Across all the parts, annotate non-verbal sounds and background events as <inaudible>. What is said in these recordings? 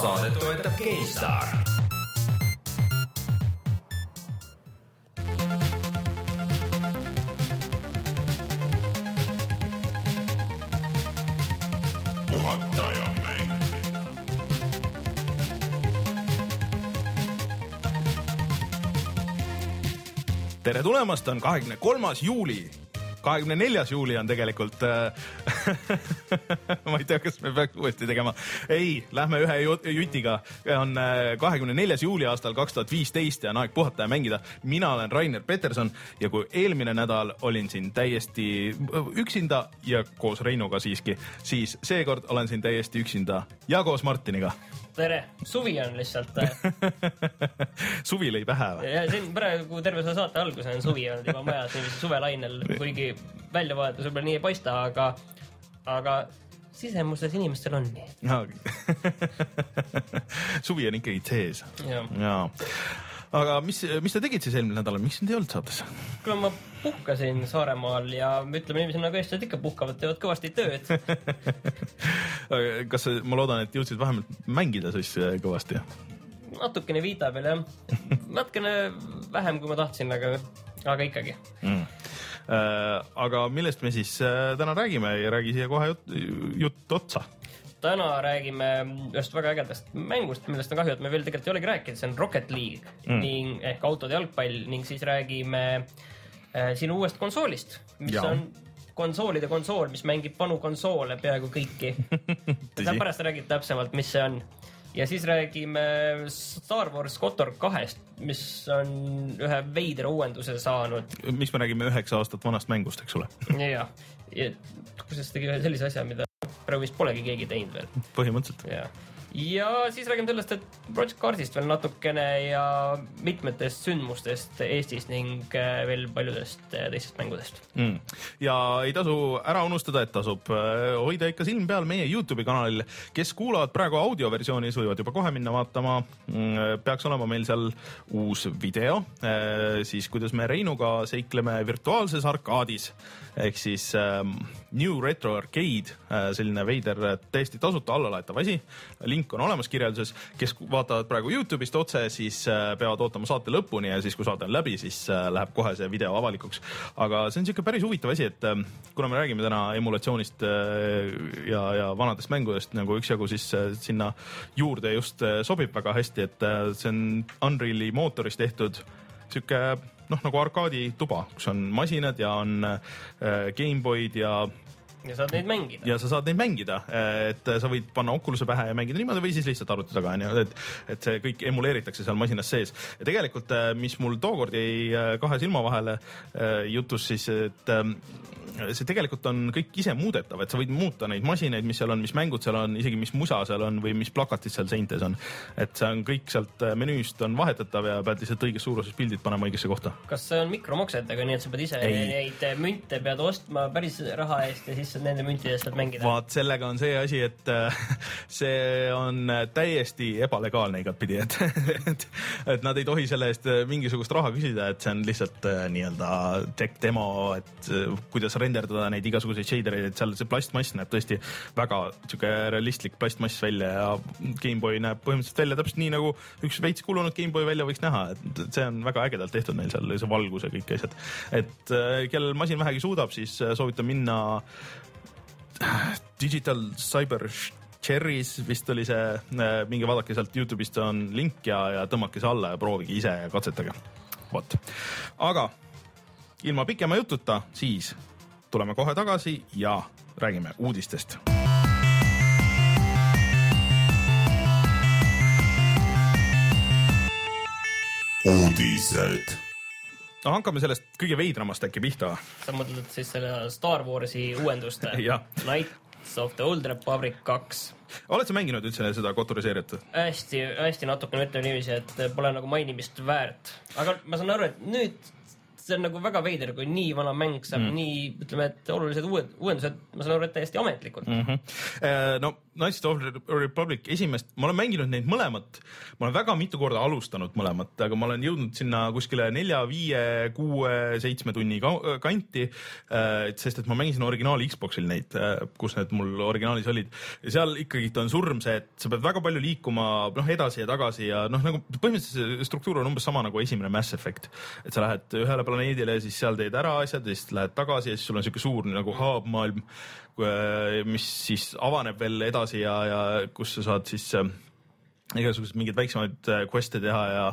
saadet toetab GameStar. juhatajamäng. tere tulemast, on kahekümne kolmas juuli. Kahekümne neljas juuli on tegelikult äh. <laughs> ma ei tea, kas me peaks uuesti tegema. ei, lähme ühe ju- jutiga. on kahekümne neljas juuli aastal kaks tuhat viisteist ja on aeg puhata ja mängida. mina olen Rainer Peterson ja kui eelmine nädal olin siin täiesti üksinda ja koos Reinuga siiski, siis seekord olen siin täiesti üksinda ja koos Martiniga. tere, suvi on lihtsalt. suvi lõi pähe või? ja siin praegu terve selle saate algus on suvi olnud juba majas niiviisi suvelainel, kuigi väljavaatus võib-olla nii ei paista, aga, aga sisemustes inimestel on nii. <laughs> suvi on ikkagi sees Jah. jaa. Aga mis, mis te tegite siis eelmine nädal, miks sind ei olnud saates? kuule, ma puhkasin Saaremaal ja ütleme niiviisi, nagu eestlased ikka puhkavad, teevad kõvasti tööd. <laughs> kas ma loodan, et jõudsid vähemalt mängida siis äh, kõvasti? natukene viita peal jah, natukene vähem, kui ma tahtsin, aga, aga ikkagi. Mm. aga millest me siis äh, täna räägime ja räägi siia kohe jutt, jutt otsa. Täna räägime ühest väga ägedast mängust, millest on kahju, et me veel tegelikult ei olegi rääkinud, see on Rocket League mm. ning ehk autode jalgpall ning siis räägime äh, sinu uuest konsoolist, mis ja. on konsoolide konsool, mis mängib vanu konsoole peaaegu kõiki. <laughs> Tõsi. pärast räägid täpsemalt, mis see on. ja siis räägime Star Wars Kotor kahest, mis on ühe veidra uuenduse saanud miks me räägime üheksa aastat vanast mängust, eks ole? ja, ja kusjuures tegi ühe sellise asja, mida praegu vist polegi keegi teinud veel põhimõtteliselt. ja, ja siis räägime sellest, et Project Cardist veel natukene ja mitmetest sündmustest Eestis ning äh, veel paljudest äh, teistest mängudest. mm.. ja ei tasu ära unustada, et tasub äh, hoida ikka silm peal meie Youtube'i kanalil. kes kuulavad praegu audioversioonis, võivad juba kohe minna vaatama mm,. peaks olema meil seal uus video, siis kuidas me Reinuga seikleme virtuaalses arkaadis ehk siis ähm, New Retro Arcade, selline veider täiesti tasuta allalaetav asi. link on olemas kirjelduses, kes vaatavad praegu Youtube'ist otse, siis äh, peavad ootama saate lõpuni ja siis, kui saade on läbi, siis äh, läheb kohe see video avalikuks. aga see on niisugune päris huvitav asi, et äh, kuna me räägime täna emulatsioonist äh, ja, ja vanadest mängudest nagu üksjagu, siis äh, sinna juurde just äh, sobib väga hästi, et äh, see on Unreal'i mootoris tehtud sihuke noh, nagu arkaadituba, kus on masinad ja on äh, GameBoy'd ja ja saad neid mängida. ja sa saad neid mängida, et sa võid panna Oculus'e pähe ja mängida niimoodi või siis lihtsalt arvuti taga onju, et, et see kõik emuleeritakse seal masinas sees. ja tegelikult, mis mul tookord jäi äh, kahe silma vahele äh, jutus siis, et ähm, see tegelikult on kõik ise muudetav, et sa võid muuta neid masinaid, mis seal on, mis mängud seal on, isegi mis musa seal on või mis plakatid seal seintes on. et see on kõik sealt äh, menüüst on vahetatav ja pead lihtsalt õiges suuruses pildid panema õigesse kohta. kas see on mikromoksetega, nii et sa pead ise Ei. neid münte pead ostma päris raha eest ja siis saad nende müntide eest saad mängida? vaat sellega on see asi, et äh, see on täiesti ebalegaalne igatpidi, et, et, et nad ei tohi selle eest mingisugust raha küsida, et see on lihtsalt äh, nii-öelda tech demo, et äh, kuidas renderdada neid igasuguseid shader eid, et seal see plastmass näeb tõesti väga sihuke realistlik plastmass välja ja GameBoy näeb põhimõtteliselt välja täpselt nii nagu üks veits kulunud GameBoy välja võiks näha, et see on väga ägedalt tehtud neil seal, see valgus ja kõik asjad. et äh, kellel masin vähegi suudab, siis äh, soovitan minna Digital Cyber Cherries vist oli see, minge vaadake sealt Youtube'ist on link ja, ja tõmmake see alla ja proovige ise ja katsetage. vot, aga ilma pikema jututa, siis tuleme kohe tagasi ja räägime uudistest. uudised. No hakkame sellest kõige veidramast äkki pihta. sa mõtled siis selle Star Warsi uuenduste <laughs> Jah. Knights of the Old Republic kaks oled sa mänginud üldse seda Kotori seeriat? hästi, hästi natukene ütleme niiviisi, et pole nagu mainimist väärt. aga ma saan aru, et nüüd see on nagu väga veider, kui nii vana mäng saab mm. nii, ütleme, et olulised uued, uuendused, ma saan aru, et täiesti ametlikult mm.. mm. -hmm. no Knights of the Republic esimest, ma olen mänginud neid mõlemat, ma olen väga mitu korda alustanud mõlemat, aga ma olen jõudnud sinna kuskile nelja, viie, kuue, seitsme tunni ka- kanti. sest et ma mängisin originaal Xboxil neid, kus need mul originaalis olid ja seal ikkagi ta on surm see, et sa pead väga palju liikuma noh edasi ja tagasi ja noh, nagu põhimõtteliselt see struktuur on umbes sama nagu esimene Mass Effect, et sa lähed ühele planeedile, siis seal teed ära asjad ja siis lähed tagasi ja siis sul on siuke suur nagu hub maailm, mis siis avaneb veel edasi ja, ja kus sa saad siis äh, igasuguseid mingeid väiksemaid äh, quest'e teha ja,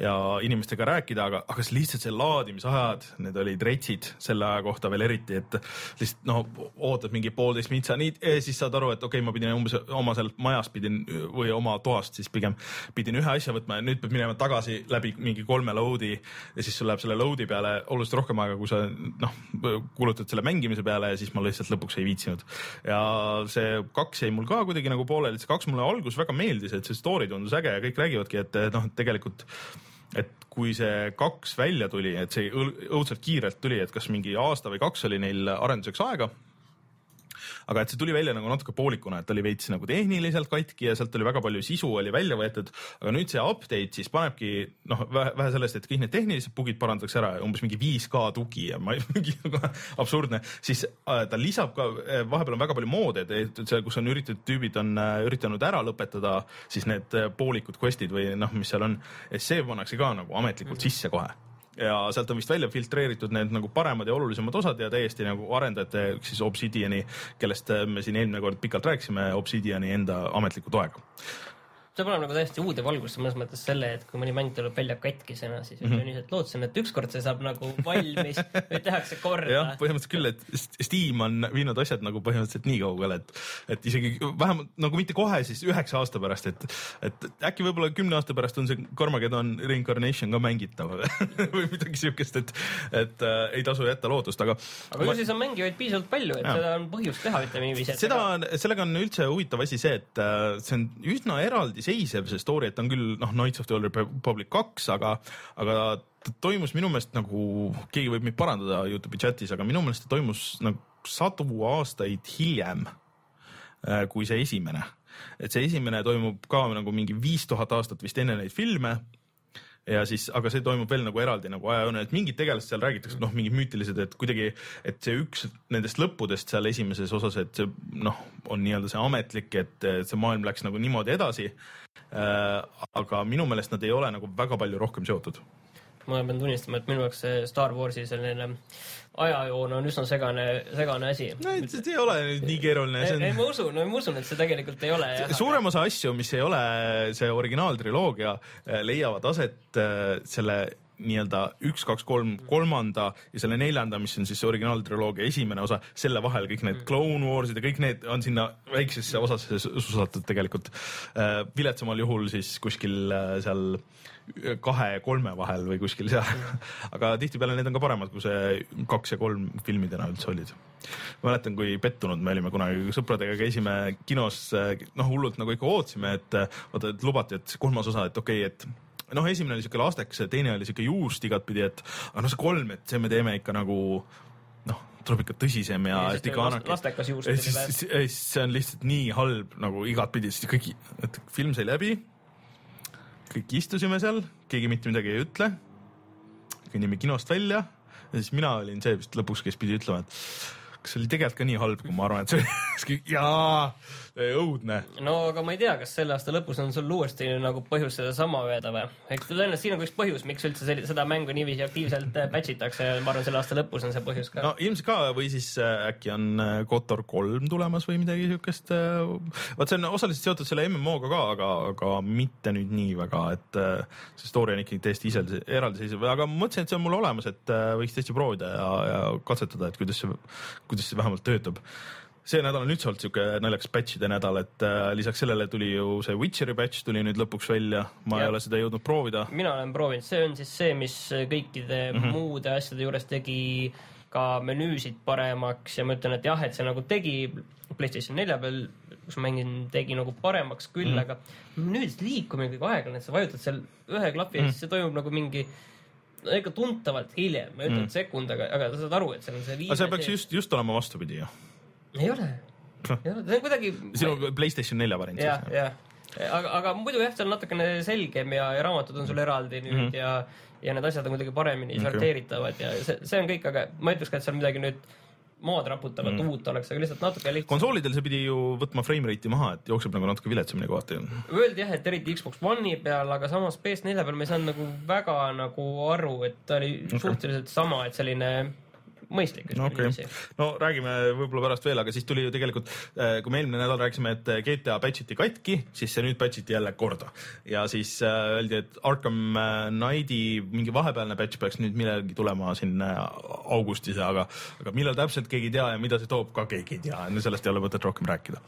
ja inimestega rääkida, aga, aga see lihtsalt see laadimisajad, need olid retsid selle aja kohta veel eriti, et lihtsalt noh, ootad mingi poolteist mintsa, nii, siis saad aru, et okei okay,, ma pidin umbes oma sealt majast pidin või oma toast siis pigem pidin ühe asja võtma ja nüüd pead minema tagasi läbi mingi kolme load'i ja siis sul läheb selle load'i peale oluliselt rohkem aega, kui sa noh, kulutad selle mängimise peale ja siis ma lihtsalt lõpuks ei viitsinud. ja see kaks jäi mul ka kuidagi nagu pooleli, see kaks mulle alguses väga meeldis, et see story tundus äge ja kõik räägivadki, et noh, tegelikult et kui see kaks välja tuli, et see õudselt kiirelt tuli, et kas mingi aasta või kaks oli neil arenduseks aega aga et see tuli välja nagu natuke poolikuna, et oli veits nagu tehniliselt katki ja sealt oli väga palju sisu oli välja võetud, aga nüüd see update siis panebki noh, vähe, sellest, et kõik need tehnilised bugid parandatakse ära, umbes mingi 5K tugi ja ma <laughs> mingi nagu absurdne, siis äh, ta lisab ka, vahepeal on väga palju moode, et seal, kus on üritatud, tüübid on äh, üritanud ära lõpetada siis need äh, poolikud quest'id või noh, mis seal on, see pannakse ka nagu ametlikult sisse kohe ja sealt on vist välja filtreeritud need nagu paremad ja olulisemad osad ja täiesti nagu arendajate ehk siis Obsidiani, kellest me siin eelmine kord pikalt rääkisime, Obsidiani enda ametliku toega. See paneb nagu täiesti uude valgusse mõnes mõttes selle, et kui mõni mäng tuleb välja katkisena, siis mm. -hmm. ilmselt lootsin, et ükskord see saab nagu valmis või tehakse jah korda., põhimõtteliselt küll, et St- Steam on viinud asjad nagu põhimõtteliselt nii kaugele, et, et isegi vähemalt nagu mitte kohe, siis üheksa aasta pärast, et, et äkki võib-olla kümne aasta pärast on see Carmageddon Reincarnation ka mängitav <laughs> või midagi siukest, et, et äh, ei tasu jätta lootust, aga. aga ju siis on mängijaid piisavalt palju, et Jaa. seda on põhjust teha, ütleme niiviisi. seda on, sellega on üldse huvitav asi see, et äh, see on üsna eraldiseisev, see story, et on küll noh, Knights of the Old Republic kaks, aga, aga ta toimus minu meelest nagu, keegi võib mind parandada Youtube'i chatis, aga minu meelest ta toimus nagu sadu aastaid hiljem äh, kui see esimene. et see esimene toimub ka nagu mingi viis tuhat aastat vist enne neid filme ja siis, aga see toimub veel nagu eraldi nagu ajajoone, et mingid tegelased seal räägitakse, noh, mingid müütilised, et kuidagi, et see üks nendest lõppudest seal esimeses osas, et see noh, on nii-öelda see ametlik, et see maailm läks nagu niimoodi edasi äh,. aga minu meelest nad ei ole nagu väga palju rohkem seotud. ma pean tunnistama, et minu jaoks see Star Warsi selline ajajoon on üsna segane, segane asi. no et see ei ole nüüd nii keeruline, ei, see ei on ma usun, ma usun, et see tegelikult ei ole suurem osa asju, mis ei ole see originaaltriloogia, leiavad aset äh, selle nii-öelda üks, kaks, kolm, kolmanda ja selle neljanda, mis on siis originaaltriloogia esimene osa, selle vahel kõik need Clone Warsid ja kõik need on sinna väiksesse osasse susatud tegelikult. viletsamal juhul siis kuskil äh, seal kahe-kolme vahel või kuskil seal. <laughs> aga tihtipeale need on ka paremad, kui see kaks ja kolm filmidena üldse olid. mäletan, kui pettunud me olime kunagi, sõpradega käisime kinos, noh hullult nagu ikka ootasime, et vaata, et lubati, et see kolmas osa, et okei okay,, et noh, esimene oli siuke lastekas ja teine oli siuke juust igatpidi, et aga noh, see kolm, et see me teeme ikka nagu noh, tuleb ikka tõsisem ja, Ja siis et ikka annab. lastekas juust siis siis see on lihtsalt nii halb nagu igatpidi, sest kõik, et film sai läbi. kõik istusime seal, keegi mitte midagi ei ütle. kõnnime kinost välja ja siis mina olin see vist lõpuks, kes pidi ütlema, et kas see oli tegelikult ka nii halb, kui ma arvan, et see oli, <laughs> jaa, õudne no aga ma ei tea, kas selle aasta lõpus on sul uuesti nagu põhjus sedasama öelda või? eks tõenäoliselt siin on ka üks põhjus, miks üldse selli- seda mängu niiviisi aktiivselt äh, patch itakse ja ma arvan, selle aasta lõpus on see põhjus ka no ilmselt ka või siis äh, äkki on äh, Kotor kolm tulemas või midagi siukest. vot see on osaliselt seotud selle MMO-ga ka, aga, aga mitte nüüd nii väga, et äh, see story on ikkagi täiesti ise eraldiseisev, aga ma mõtlesin, et see on mul olemas, et äh, võiks tõesti proovida ja, ja katsetada, et kuidas see, kuidas see vähemalt töötab see nädal on üldse olnud siuke naljakas patch'ide nädal, et äh, lisaks sellele tuli ju see Witcheri patch tuli nüüd lõpuks välja, ma Jah. ei ole seda jõudnud proovida. mina olen proovinud, see on siis see, mis kõikide mm Mhm. -hmm. muude asjade juures tegi ka menüüsid paremaks ja ma ütlen, et jah, et see nagu tegi PlayStation nelja peal, kus ma mängin, tegi nagu paremaks küll Mhm. mm, -hmm. aga menüüdes liikumine on kõik aeglane, et sa vajutad seal ühe klapi ja Mhm. siis see toimub nagu mingi no ikka tuntavalt hiljem, ma ei ütle, et sekund, aga, aga sa saad aru, et see on see aga see peaks just, just olema vastupidi ju. Ei ole, ei ole, see on kuidagi. sinu Playstation nelja variant jah, siis. jah, aga, aga muidu jah, see on natukene selgem ja, ja raamatud on sul eraldi nüüd mm -hmm. ja, ja need asjad on kuidagi paremini okay. sorteeritavad ja see, see on kõik, aga ma ütleks ka, et seal midagi nüüd maad raputavat mm. uut oleks, aga lihtsalt natuke lihtsam. konsoolidel see pidi ju võtma frame rate'i maha, et jookseb nagu natuke viletsamini kohati. Öeldi jah, et eriti Xbox One'i peal, aga samas PS4 peal ma ei saanud nagu väga nagu aru, et ta oli okay. suhteliselt sama, et selline mõistlik. no okei okay., no räägime võib-olla pärast veel, aga siis tuli ju tegelikult, kui me eelmine nädal rääkisime, et GTA patch iti katki, siis see nüüd patch iti jälle korda ja siis äh, öeldi, et Arkham äh, Knighti mingi vahepealne patch peaks nüüd millalgi tulema siin äh, augustis, aga, aga millal täpselt keegi ei tea ja mida see toob, ka keegi ei tea, sellest ei ole mõtet rohkem rääkida.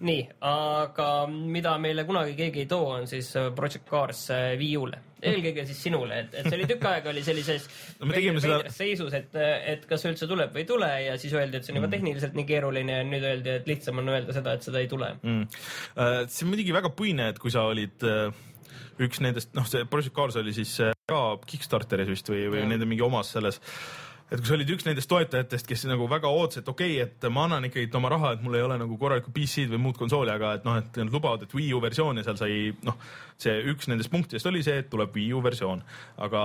nii, aga mida meile kunagi keegi ei too, on siis äh, Project Cars äh, Wii U-le. eelkõige siis sinule, et, et see oli tükk aega oli sellises <laughs> No seda- seisus, et, et kas see üldse tuleb või ei tule ja siis öeldi, et see on Mm. juba tehniliselt nii keeruline ja nüüd öeldi, et lihtsam on öelda seda, et seda ei tule. mm.. see on muidugi väga puine, et kui sa olid äh, üks nendest, noh, see Project Cars oli siis äh, ka Kickstarteris vist või, või Jah. nende mingi omas selles et kui sa olid üks nendest toetajatest, kes nagu väga ootas, et okei okay,, et ma annan ikkagi oma raha, et mul ei ole nagu korralikku PC-d või muud konsooli, aga et noh, et nad lubavad, et Wii U versioon ja seal sai noh, see üks nendest punktidest oli see, et tuleb Wii U versioon, aga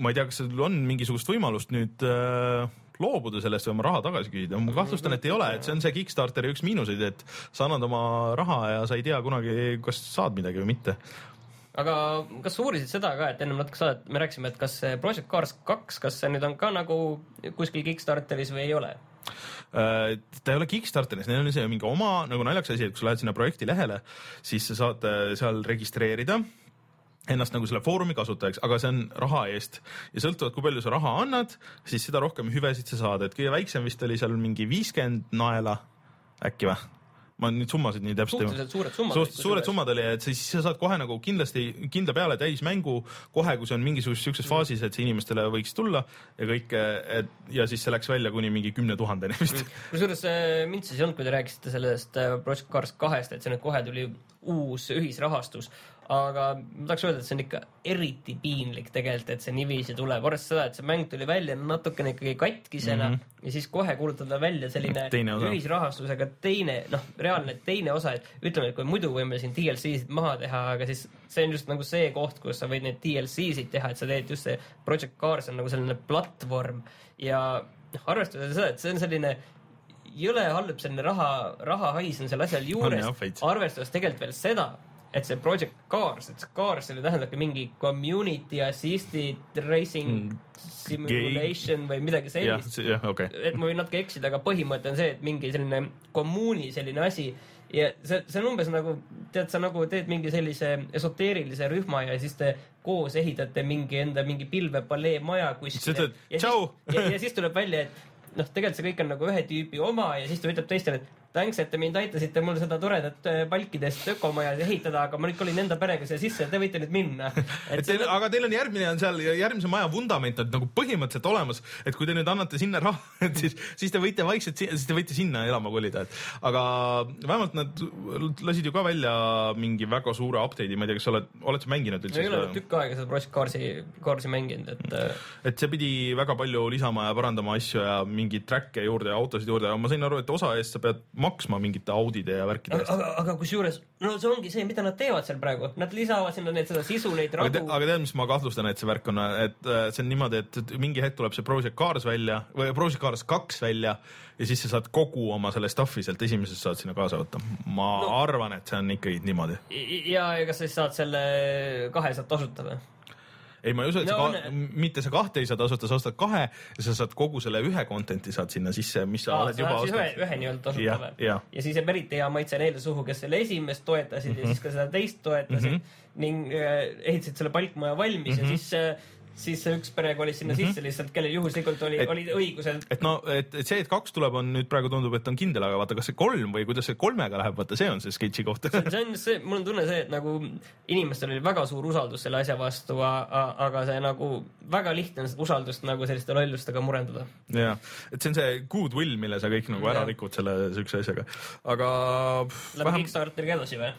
ma ei tea, kas sul on mingisugust võimalust nüüd äh, loobuda sellest või oma raha tagasi küsida, ma kahtlustan, et ei ole, et see on see Kickstarteri üks miinuseid, et sa annad oma raha ja sa ei tea kunagi, kas saad midagi või mitte. Aga kas sa uurisid seda ka, et ennem natuke saadet me rääkisime, et kas see Project Cars kaks, kas see nüüd on ka nagu kuskil Kickstarteris või ei ole? Äh, ta ei ole Kickstarteris, neil on see mingi oma nagu naljakas asi, et kui sa lähed sinna projekti lehele, siis sa saad äh, seal registreerida ennast nagu selle foorumi kasutajaks, aga see on raha eest ja sõltuvalt, kui palju sa raha annad, siis seda rohkem hüvesid sa saad, et kõige väiksem vist oli seal mingi viiskümmend naela äkki või? Ma nüüd summasid nii täpselt ei suhteliselt suured summad. suht suured summad oli, et siis sa saad kohe nagu kindlasti kindla peale täismängu kohe, kui see on mingisuguses siukses faasis, et see inimestele võiks tulla ja kõik, et ja siis see läks välja kuni mingi kümne tuhandeni vist. kusjuures äh, mind siis ei olnud, kui te rääkisite sellest äh, Project Cars kahest, et see nüüd kohe tuli uus ühisrahastus. Aga ma tahaks öelda, et see on ikka eriti piinlik tegelikult, et see niiviisi tuleb, arvestades seda, et see mäng tuli välja natukene ikkagi katkisena mm -hmm. ja siis kohe kuulutada välja selline ühisrahastusega teine, noh, reaalne teine osa, et ütleme, et kui muidu võime siin DLC-sid maha teha, aga siis see on just nagu see koht, kus sa võid neid DLC-sid teha, et sa teed just see Project Cars on nagu selline platvorm. Ja noh, arvestades seda, et see on selline jõle halb selline raha, rahahais on selle asjal juures arvestades tegelikult veel seda, et see Project Cars, et see Cars selle tähendabki mingi community assisted racing Mm, simulation või midagi sellist. jah, okei okay.. et ma võin natuke eksida, aga põhimõte on see, et mingi selline kommuuni selline asi ja see, see on umbes nagu, tead sa nagu teed mingi sellise esoteerilise rühma ja siis te koos ehitate mingi enda mingi pilvepalee maja kuskile ja, ja, ja siis tuleb välja, et noh, tegelikult see kõik on nagu ühe tüübi oma ja siis ta ütleb teistele, et thanks, et te mind aitasite mul seda toredat äh, palkidest ökomaja ehitada, aga ma nüüd kolin enda perega siia sisse, te võite nüüd minna. <laughs> et teil, aga teil on järgmine on seal järgmise maja vundament on nagu põhimõtteliselt olemas, et kui te nüüd annate sinna raha, <laughs> et siis, siis te võite vaikselt, siis te võite sinna elama kolida, et aga vähemalt nad lasid ju ka välja mingi väga suure update'i, ma ei tea, kas sa oled, oled sa mänginud ma üldse ei ole seda? tükk aega seda Project Carsi, Carsi mänginud, et äh, et see pidi väga palju lisama ja parandama asju ja mingeid track'e juurde ja autosid juurde ja ma sain aru, et osa eest sa pead maksma mingite Audide ja värkide aga, eest. aga, aga kusjuures, no see ongi see, mida nad teevad seal praegu, nad lisavad sinna neid, seda sisu, neid aga, te, radu. aga tead, mis ma kahtlustan, et see värk on, et äh, see on niimoodi, et mingi hetk tuleb see Project Cars välja või Project Cars kaks välja ja siis sa saad kogu oma selle stuff'i sealt esimesest saad sinna kaasa võtta. ma no. Arvan, et see on ikkagi niimoodi. ja, ja kas sa siis saad selle kahe sealt tasuta või? ei, ma ei usu, et No sa ka, mitte sa kahte ei saa tasuta, sa ostad kahe ja sa saad kogu selle ühe content'i saad sinna sisse, mis sa Aa, oled sa juba siis ühe, ostnud. ühe nii-öelda tasuta Jah, või jah.? ja siis jääb eriti hea maitse neile suhu, kes selle esimest toetasid mm -hmm. ja siis ka seda teist toetasid mm Mhm. -hmm. ning äh, ehitasid selle palkmaja valmis mm -hmm. ja siis äh, siis see üks pere kolis sinna sisse lihtsalt, kellel juhuslikult oli olid õigused. et no, et, see, et kaks tuleb, on nüüd praegu tundub, et on kindel, aga vaata, kas see kolm või kuidas see kolmega läheb, vaata see on see sketši koht. see on see, mul on tunne see, et nagu inimestel oli väga suur usaldus selle asja vastu, aga see nagu väga lihtne on seda usaldust nagu selliste lollustega murendada. jah, et see on see goodwill, mille sa kõik nagu ära Jah. rikud selle siukse asjaga, aga Lähme Kickstarteriga edasi või?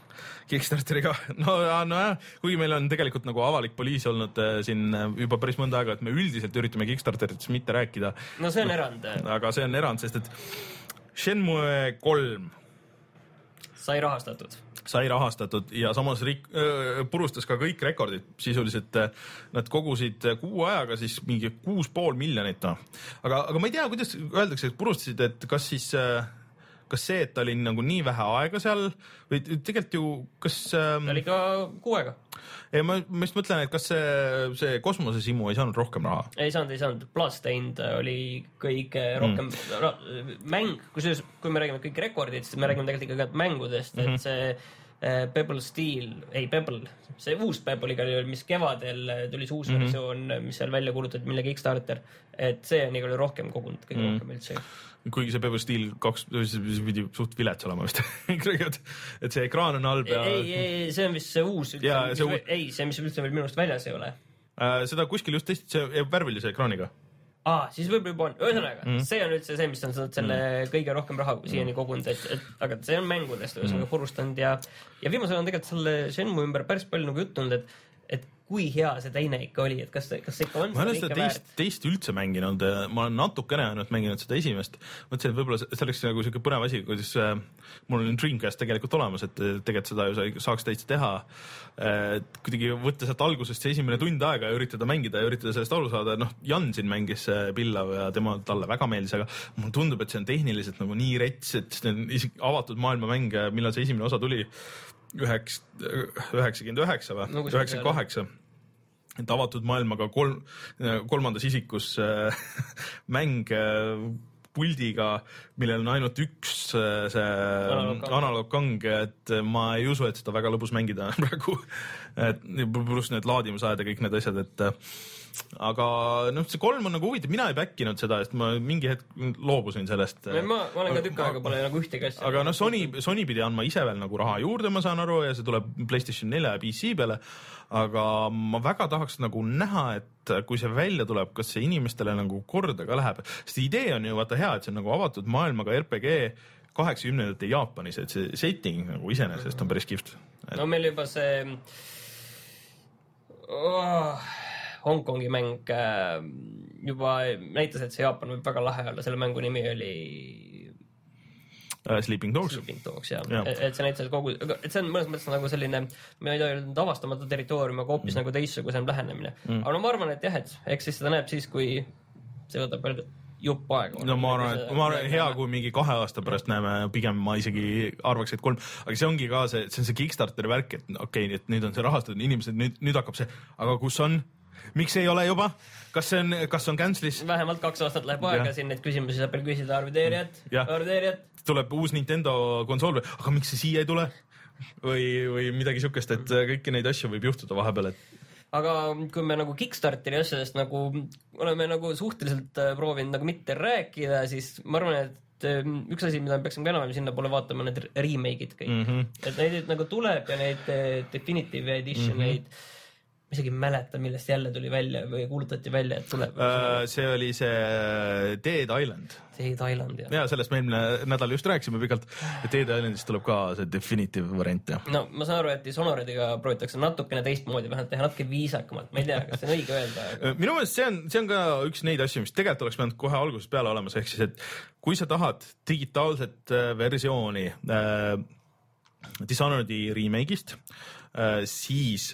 Kickstarteriga, <laughs> no nojah, kuigi meil on tegelikult nagu avalik poliis olnud äh, siin äh, juba päris mõnda aega, et me üldiselt üritame Kickstarteritest mitte rääkida, no see on erand. aga see on erand, sest et Shenmue kolm sai rahastatud. sai rahastatud ja samas rik-, purustas ka kõik rekordid, sisuliselt äh, nad kogusid äh, kuu ajaga siis mingi kuus pool miljonit, noh. aga, aga ma ei tea, kuidas öeldakse, et purustasid, et kas siis äh, kas see, et oli nagu nii vähe aega seal või tegelikult ju, kas ähm, oli ka kuu aega. ei, ma, ma just mõtlen, et kas see, see kosmosesimu ei saanud rohkem raha? ei saanud, ei saanud, Bloodstained oli kõige rohkem mm. mäng, kusjuures kui me räägime kõik rekordid, siis me räägime tegelikult ikkagi ka mängudest mm, -hmm. et see äh, Pebble Steel, ei Pebble, see uus Pebble igal juhul, mis kevadel äh, tuli see uus mm -hmm. versioon, mis seal välja kuulutati, mille Kickstarter, et see on igal juhul rohkem kogunud, kõige mm -hmm. rohkem üldse. kuigi see Pebble Steel kaks, see pidi suht vilets olema vist <laughs> et see ekraan on halb ja ei, ei, see on vist see uus, uus- ei, see, mis üldse veel minu arust väljas ei ole äh, seda kuskil just testiti, see värvilise ekraaniga. aa, siis võib-olla juba on, ühesõnaga mm., see on üldse see, mis on selle mm. kõige rohkem raha siiani kogunud, et, et aga see on mängudest ühesõnaga mm. purustanud ja, ja viimasel ajal on tegelikult selle Shenmue ümber päris palju nagu juttu olnud, et kui hea see teine ikka oli, et kas, kas see ikka on ma ei ole seda teist, teist üldse mänginud, ma olen natukene ainult mänginud seda esimest. mõtlesin, et võib-olla see oleks nagu siuke põnev asi, kuidas äh, mul on Dreamcast tegelikult olemas, et äh, tegelikult seda ju sa- saaks täitsa teha. et kuidagi võtta sealt algusest see esimene tund aega ja üritada mängida ja üritada sellest aru saada, noh, Jan siin mängis äh, Pillav ja tema, talle väga meeldis, aga mulle tundub, et see on tehniliselt nagu nii rets, et see on isegi avatud maailma mäng, millal see esimene osa tuli, üheks, üheksakümmend üheksa või? Nagu, üheksakümmend kaheksa et avatud maailmaga kolm, kolmandas isikus äh, <laughs> mäng äh, puldiga, millel on ainult üks äh, see Analoogkang. et ma ei usu, et seda väga lõbus mängida on <laughs> praegu. et pluss need laadimisajad ja kõik need asjad, et äh, aga noh, see kolm on nagu huvitav, mina ei back inud seda, sest ma mingi hetk loobusin sellest. ma, ma olen ka tükk aega pole nagu ühtegi asja. aga noh, Sony, Sony pidi andma ise veel nagu raha juurde, ma saan aru, ja see tuleb Playstation nelja ja PC peale. aga ma väga tahaks nagu näha, et kui see välja tuleb, kas see inimestele nagu korda ka läheb, sest idee on ju vaata hea, et see on nagu avatud maailmaga RPG kaheksakümnendate Jaapanis, et see setting nagu iseenesest on päris kihvt. no meil juba see oh, Hongkongi mäng äh, juba näitas, et see Jaapan võib väga lahe olla, selle mängu nimi oli Äh, Sleeping Dogs, Sleeping Dogs jah ja., et see näitas kogu, et see on mõnes mõttes nagu selline, ma ei tea öelda avastamatu territoorium, aga hoopis mm. nagu teistsugusem lähenemine mm.. aga no ma arvan, et jah, et eks siis seda näeb siis, kui see võtab veel jupp aega. no ma arvan, et ma arvan, hea, kui mingi kahe aasta pärast näeme, pigem ma isegi arvaks, et kolm, aga see ongi ka see, see on see Kickstarteri värk, et okei okay,, et nüüd on see rahastatud, inimesed nüüd, nüüd hakkab see, aga kus on, miks ei ole juba, kas see on, kas on cancel'is, vähemalt kaks aastat läheb aega siin neid küsimusi saab veel küsida arvideerijad, Jah. arvideerijad. tuleb uus Nintendo konsool või, aga miks see siia ei tule? või, või midagi siukest, et kõiki neid asju võib juhtuda vahepeal, et aga kui me nagu Kickstarteri asjadest nagu oleme nagu suhteliselt äh, proovinud nagu mitte rääkida, siis ma arvan, et äh, üks asi, mida me peaksime ka enam-vähem sinnapoole vaatama, need remake'id kõik mm. -hmm. et neid nagu tuleb ja neid äh, definitive edition eid mm, -hmm. Ma isegi ei mäleta, millest jälle tuli välja või kuulutati välja, et tuleb. Äh, see oli see Dead Island. See Thailand ja, ja sellest me eelmine nädal just rääkisime pikalt, et Dead Islandist tuleb ka see definitive variant ja no ma saan aru, et Dishonored'iga proovitakse natukene teistmoodi, vähemalt teha natuke viisakamalt, ma ei tea, kas see on õige öelda, aga minu meelest see on, see on ka üks neid asju, mis tegelikult oleks pidanud kohe algusest peale olemas, ehk siis, et kui sa tahad digitaalset äh, versiooni äh, Dishonored'i remake'ist äh,, siis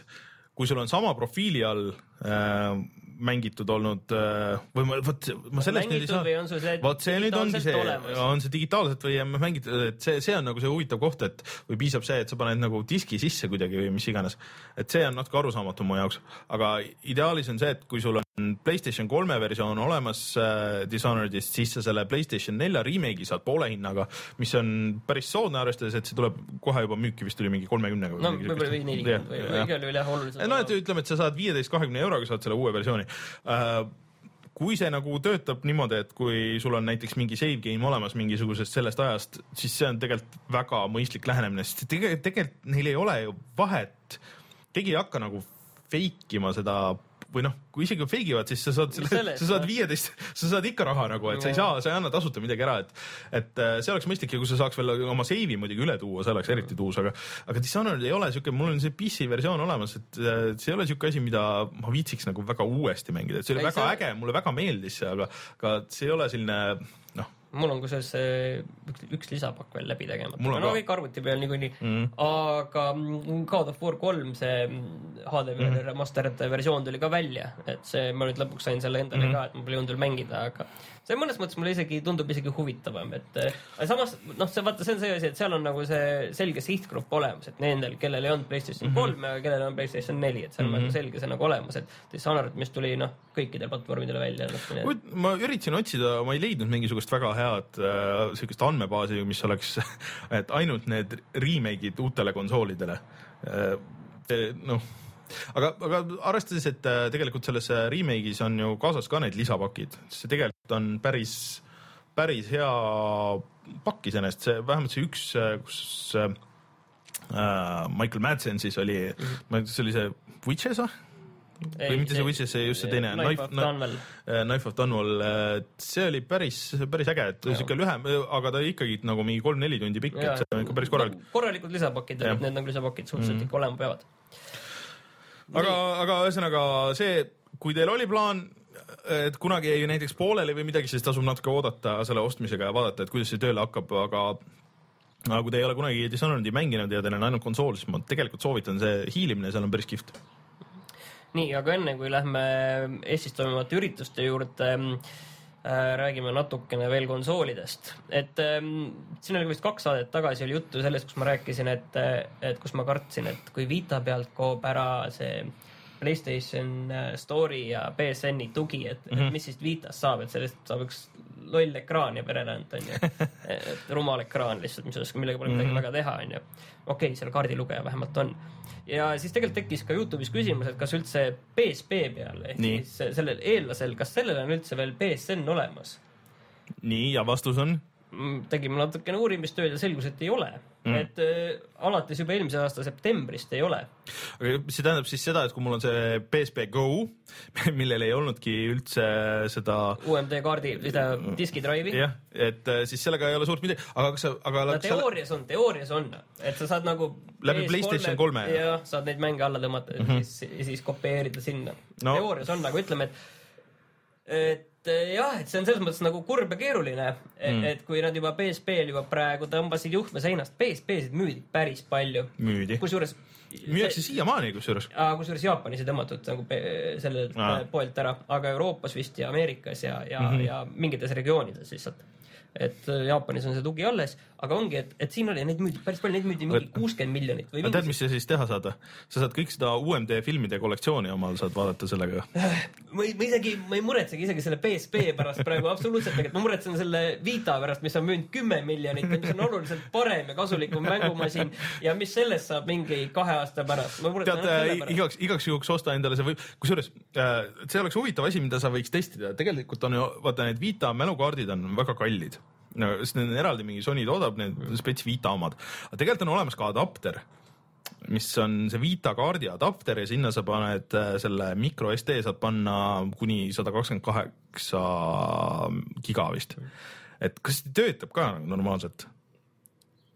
kui sul on sama profiili all äh, mängitud olnud äh, või ma, vot ma sellest nüüd ei saa vot see nüüd ongi see on see digitaalselt või mängitud, et see, see on nagu see huvitav koht, et või piisab see, et sa paned nagu diski sisse kuidagi või mis iganes. et see on natuke arusaamatu mu jaoks, aga ideaalis on see, et kui sul on Playstation kolme versioon olemas äh, Dishonoredist, siis sa selle Playstation nelja remake'i saad poole hinnaga, mis on päris soodne, arvestades, et see tuleb kohe juba müüki, vist tuli mingi kolmekümnega. no võib-olla või nelikümmend või igal juhul jah, oluliselt. no et ütleme, et sa saad viieteist, kahekümne euroga saad selle uue versiooni uh, kui see nagu töötab niimoodi, et kui sul on näiteks mingi save game olemas mingisugusest sellest ajast, siis see on tegelikult väga mõistlik lähenemine, sest tegelikult, tegelikult neil ei ole ju vahet. keegi ei hakka nagu fake ima seda või noh, kui isegi fake ivad, siis sa saad selle, sa saad viieteist, sa saad ikka raha nagu, et sa ei saa, sa ei anna tasuta midagi ära, et et äh, see oleks mõistlik ja kui sa saaks veel oma save'i muidugi üle tuua, see oleks eriti tuus, aga aga Dishonored ei ole siuke, mul on see PC versioon olemas, et äh, see ei ole siuke asi, mida ma viitsiks nagu väga uuesti mängida, et see oli ei, väga see... äge, mulle väga meeldis see, aga aga see ei ole selline mul on kusjuures üks, üks lisapakk veel läbi tegemata, no kõik arvuti peal niikuinii mm., aga God of War kolm, see HD mm. remastered versioon tuli ka välja, et see, ma nüüd lõpuks sain selle endale mm. ka, et mul ei olnud veel mängida, aga see mõnes mõttes mulle isegi tundub isegi huvitavam, et äh, samas noh, see vaata, see on see asi, et seal on nagu see selge sihtgrupp olemas, et nendel, kellel ei olnud PlayStation kolm mm -hmm. ja kellel on PlayStation neli, et seal mm -hmm. on nagu selge see nagu olemas, et Dishonored, mis tuli noh, kõikidel platvormidel välja no,. ma üritasin otsida, ma ei leidnud mingisugust väga head äh, sihukest andmebaasi, mis oleks, <laughs> et ainult need remake'id uutele konsoolidele äh, noh aga, aga arvestades, et äh, tegelikult selles äh, remake'is on ju kaasas ka need lisapakid, see tegelikult on päris, päris hea pakk iseenesest, see vähemalt see üks, äh, kus äh, Michael Madsen siis oli mm, -hmm. ma ei tea, see oli see Witches või? või mitte see Witches, see just see teine. Knife of Dunwell. Knife of Dunwell, see oli päris, päris äge, et siuke lühem, aga ta ikkagi nagu mingi kolm-neli tundi pikk, et see on ikka päris korralik. korralikud lisapakid, need nagu lisapakid suhteliselt mm -hmm. ikka olema peavad aga, aga ühesõnaga see, kui teil oli plaan, et kunagi jäi näiteks pooleli või midagi, siis tasub natuke oodata selle ostmisega ja vaadata, et kuidas see tööle hakkab, aga aga kui te ei ole kunagi Dishonored'i mänginud ja teil on ainult konsool, siis ma tegelikult soovitan see hiilimine, seal on päris kihvt. nii, aga enne kui lähme Eestis toimuvate ürituste juurde räägime natukene veel konsoolidest, et ähm, siin oli vist kaks saadet tagasi oli juttu sellest, kus ma rääkisin, et, et kus ma kartsin, et kui Vita pealt kaob ära see Playstation äh, Store'i ja BSN-i tugi, et mm, -hmm. et mhm. mis siis Vitast saab, et sellest saab üks loll ekraan ja pererand onju. <laughs> et rumal ekraan lihtsalt, mis oleks, millega pole midagi mm -hmm. väga teha onju. okei okay,, seal kaardilugeja vähemalt on ja siis tegelikult tekkis ka Youtube'is küsimus, et kas üldse PSP peal ehk nii. siis sellel eellasel, kas sellel on üldse veel BSN olemas? nii, ja vastus on? Mm, tegime natukene uurimistööd ja selgus, et ei ole. Mm.. et äh, alates juba eelmise aasta septembrist ei ole. aga see tähendab siis seda, et kui mul on see PSP Go, <laughs> millel ei olnudki üldse seda UMD kaardi, seda diskidrive'i. jah, et äh, siis sellega ei ole suurt midagi, aga kas sa, aga no, teoorias on, teoorias on, et sa saad nagu läbi PlayStation kolme. Jah, saad neid mänge alla tõmmata mm -hmm. ja siis, siis kopeerida sinna. No.. teoorias on, aga ütleme, et et et jah, et see on selles mõttes nagu kurb ja keeruline mm., et kui nad juba PSP-l juba praegu tõmbasid juhtme seinast, PSP-sid müüdi päris palju. müüdi. kusjuures müüakse siiamaani kusjuures. kusjuures Jaapanis ei tõmmatud nagu sellelt poelt ära, aga Euroopas vist ja Ameerikas ja, ja mm, -hmm. ja mingites regioonides lihtsalt et äh, Jaapanis on see tugi alles, aga ongi, et, et siin oli neid müüdi päris palju, neid müüdi mingi kuuskümmend miljonit või. tead, mis sa siis teha saad? sa saad kõik seda UMD filmide kollektsiooni omal saad vaadata sellega. ma ei, ma isegi, ma ei muretsegi isegi selle PSP pärast praegu absoluutselt, tegelikult ma muretsen selle Vita pärast, mis on müünud kümme miljonit ja mis on oluliselt parem ja kasulikum mängumasin ja mis sellest saab mingi kahe aasta pärast. tead, äh, igaks, igaks juhuks osta endale see või, kusjuures äh, see oleks huvitav asi, mida sa võiks testida, tegelikult on ju, vaata need Vita mälukaardid on väga kallid no sest need on eraldi mingi Sony toodab need spets Vita omad, aga tegelikult on olemas ka adapter mis on see Vita kaardi adapter ja sinna sa paned äh, selle micro SD saad panna kuni sada kakskümmend kaheksa giga vist. et kas töötab ka normaalselt?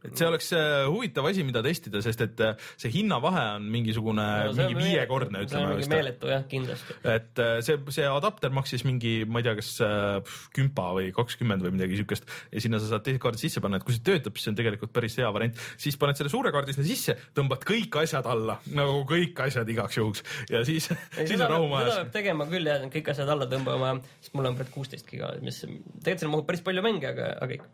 Et see oleks äh, huvitav asi, mida testida, sest et äh, see hinnavahe on mingisugune no, mingi viiekordne, ütleme vist. meeletu jah, kindlasti. et äh, see, see adapter maksis mingi, ma ei tea, kas kümpa või kakskümmend või midagi siukest ja sinna sa saad teise kaardi sisse panna, et kui see töötab, siis see on tegelikult päris hea variant. siis paned selle suure kaardi sinna sisse, tõmbad kõik asjad alla, nagu kõik asjad igaks juhuks ja siis, <laughs> siis on rahu majas. seda peab tegema küll jah, kõik asjad alla tõmbama, sest mul on praegu kuusteist giga, mis tegelikult sinna mahub päris palju mänge, aga, aga ikka.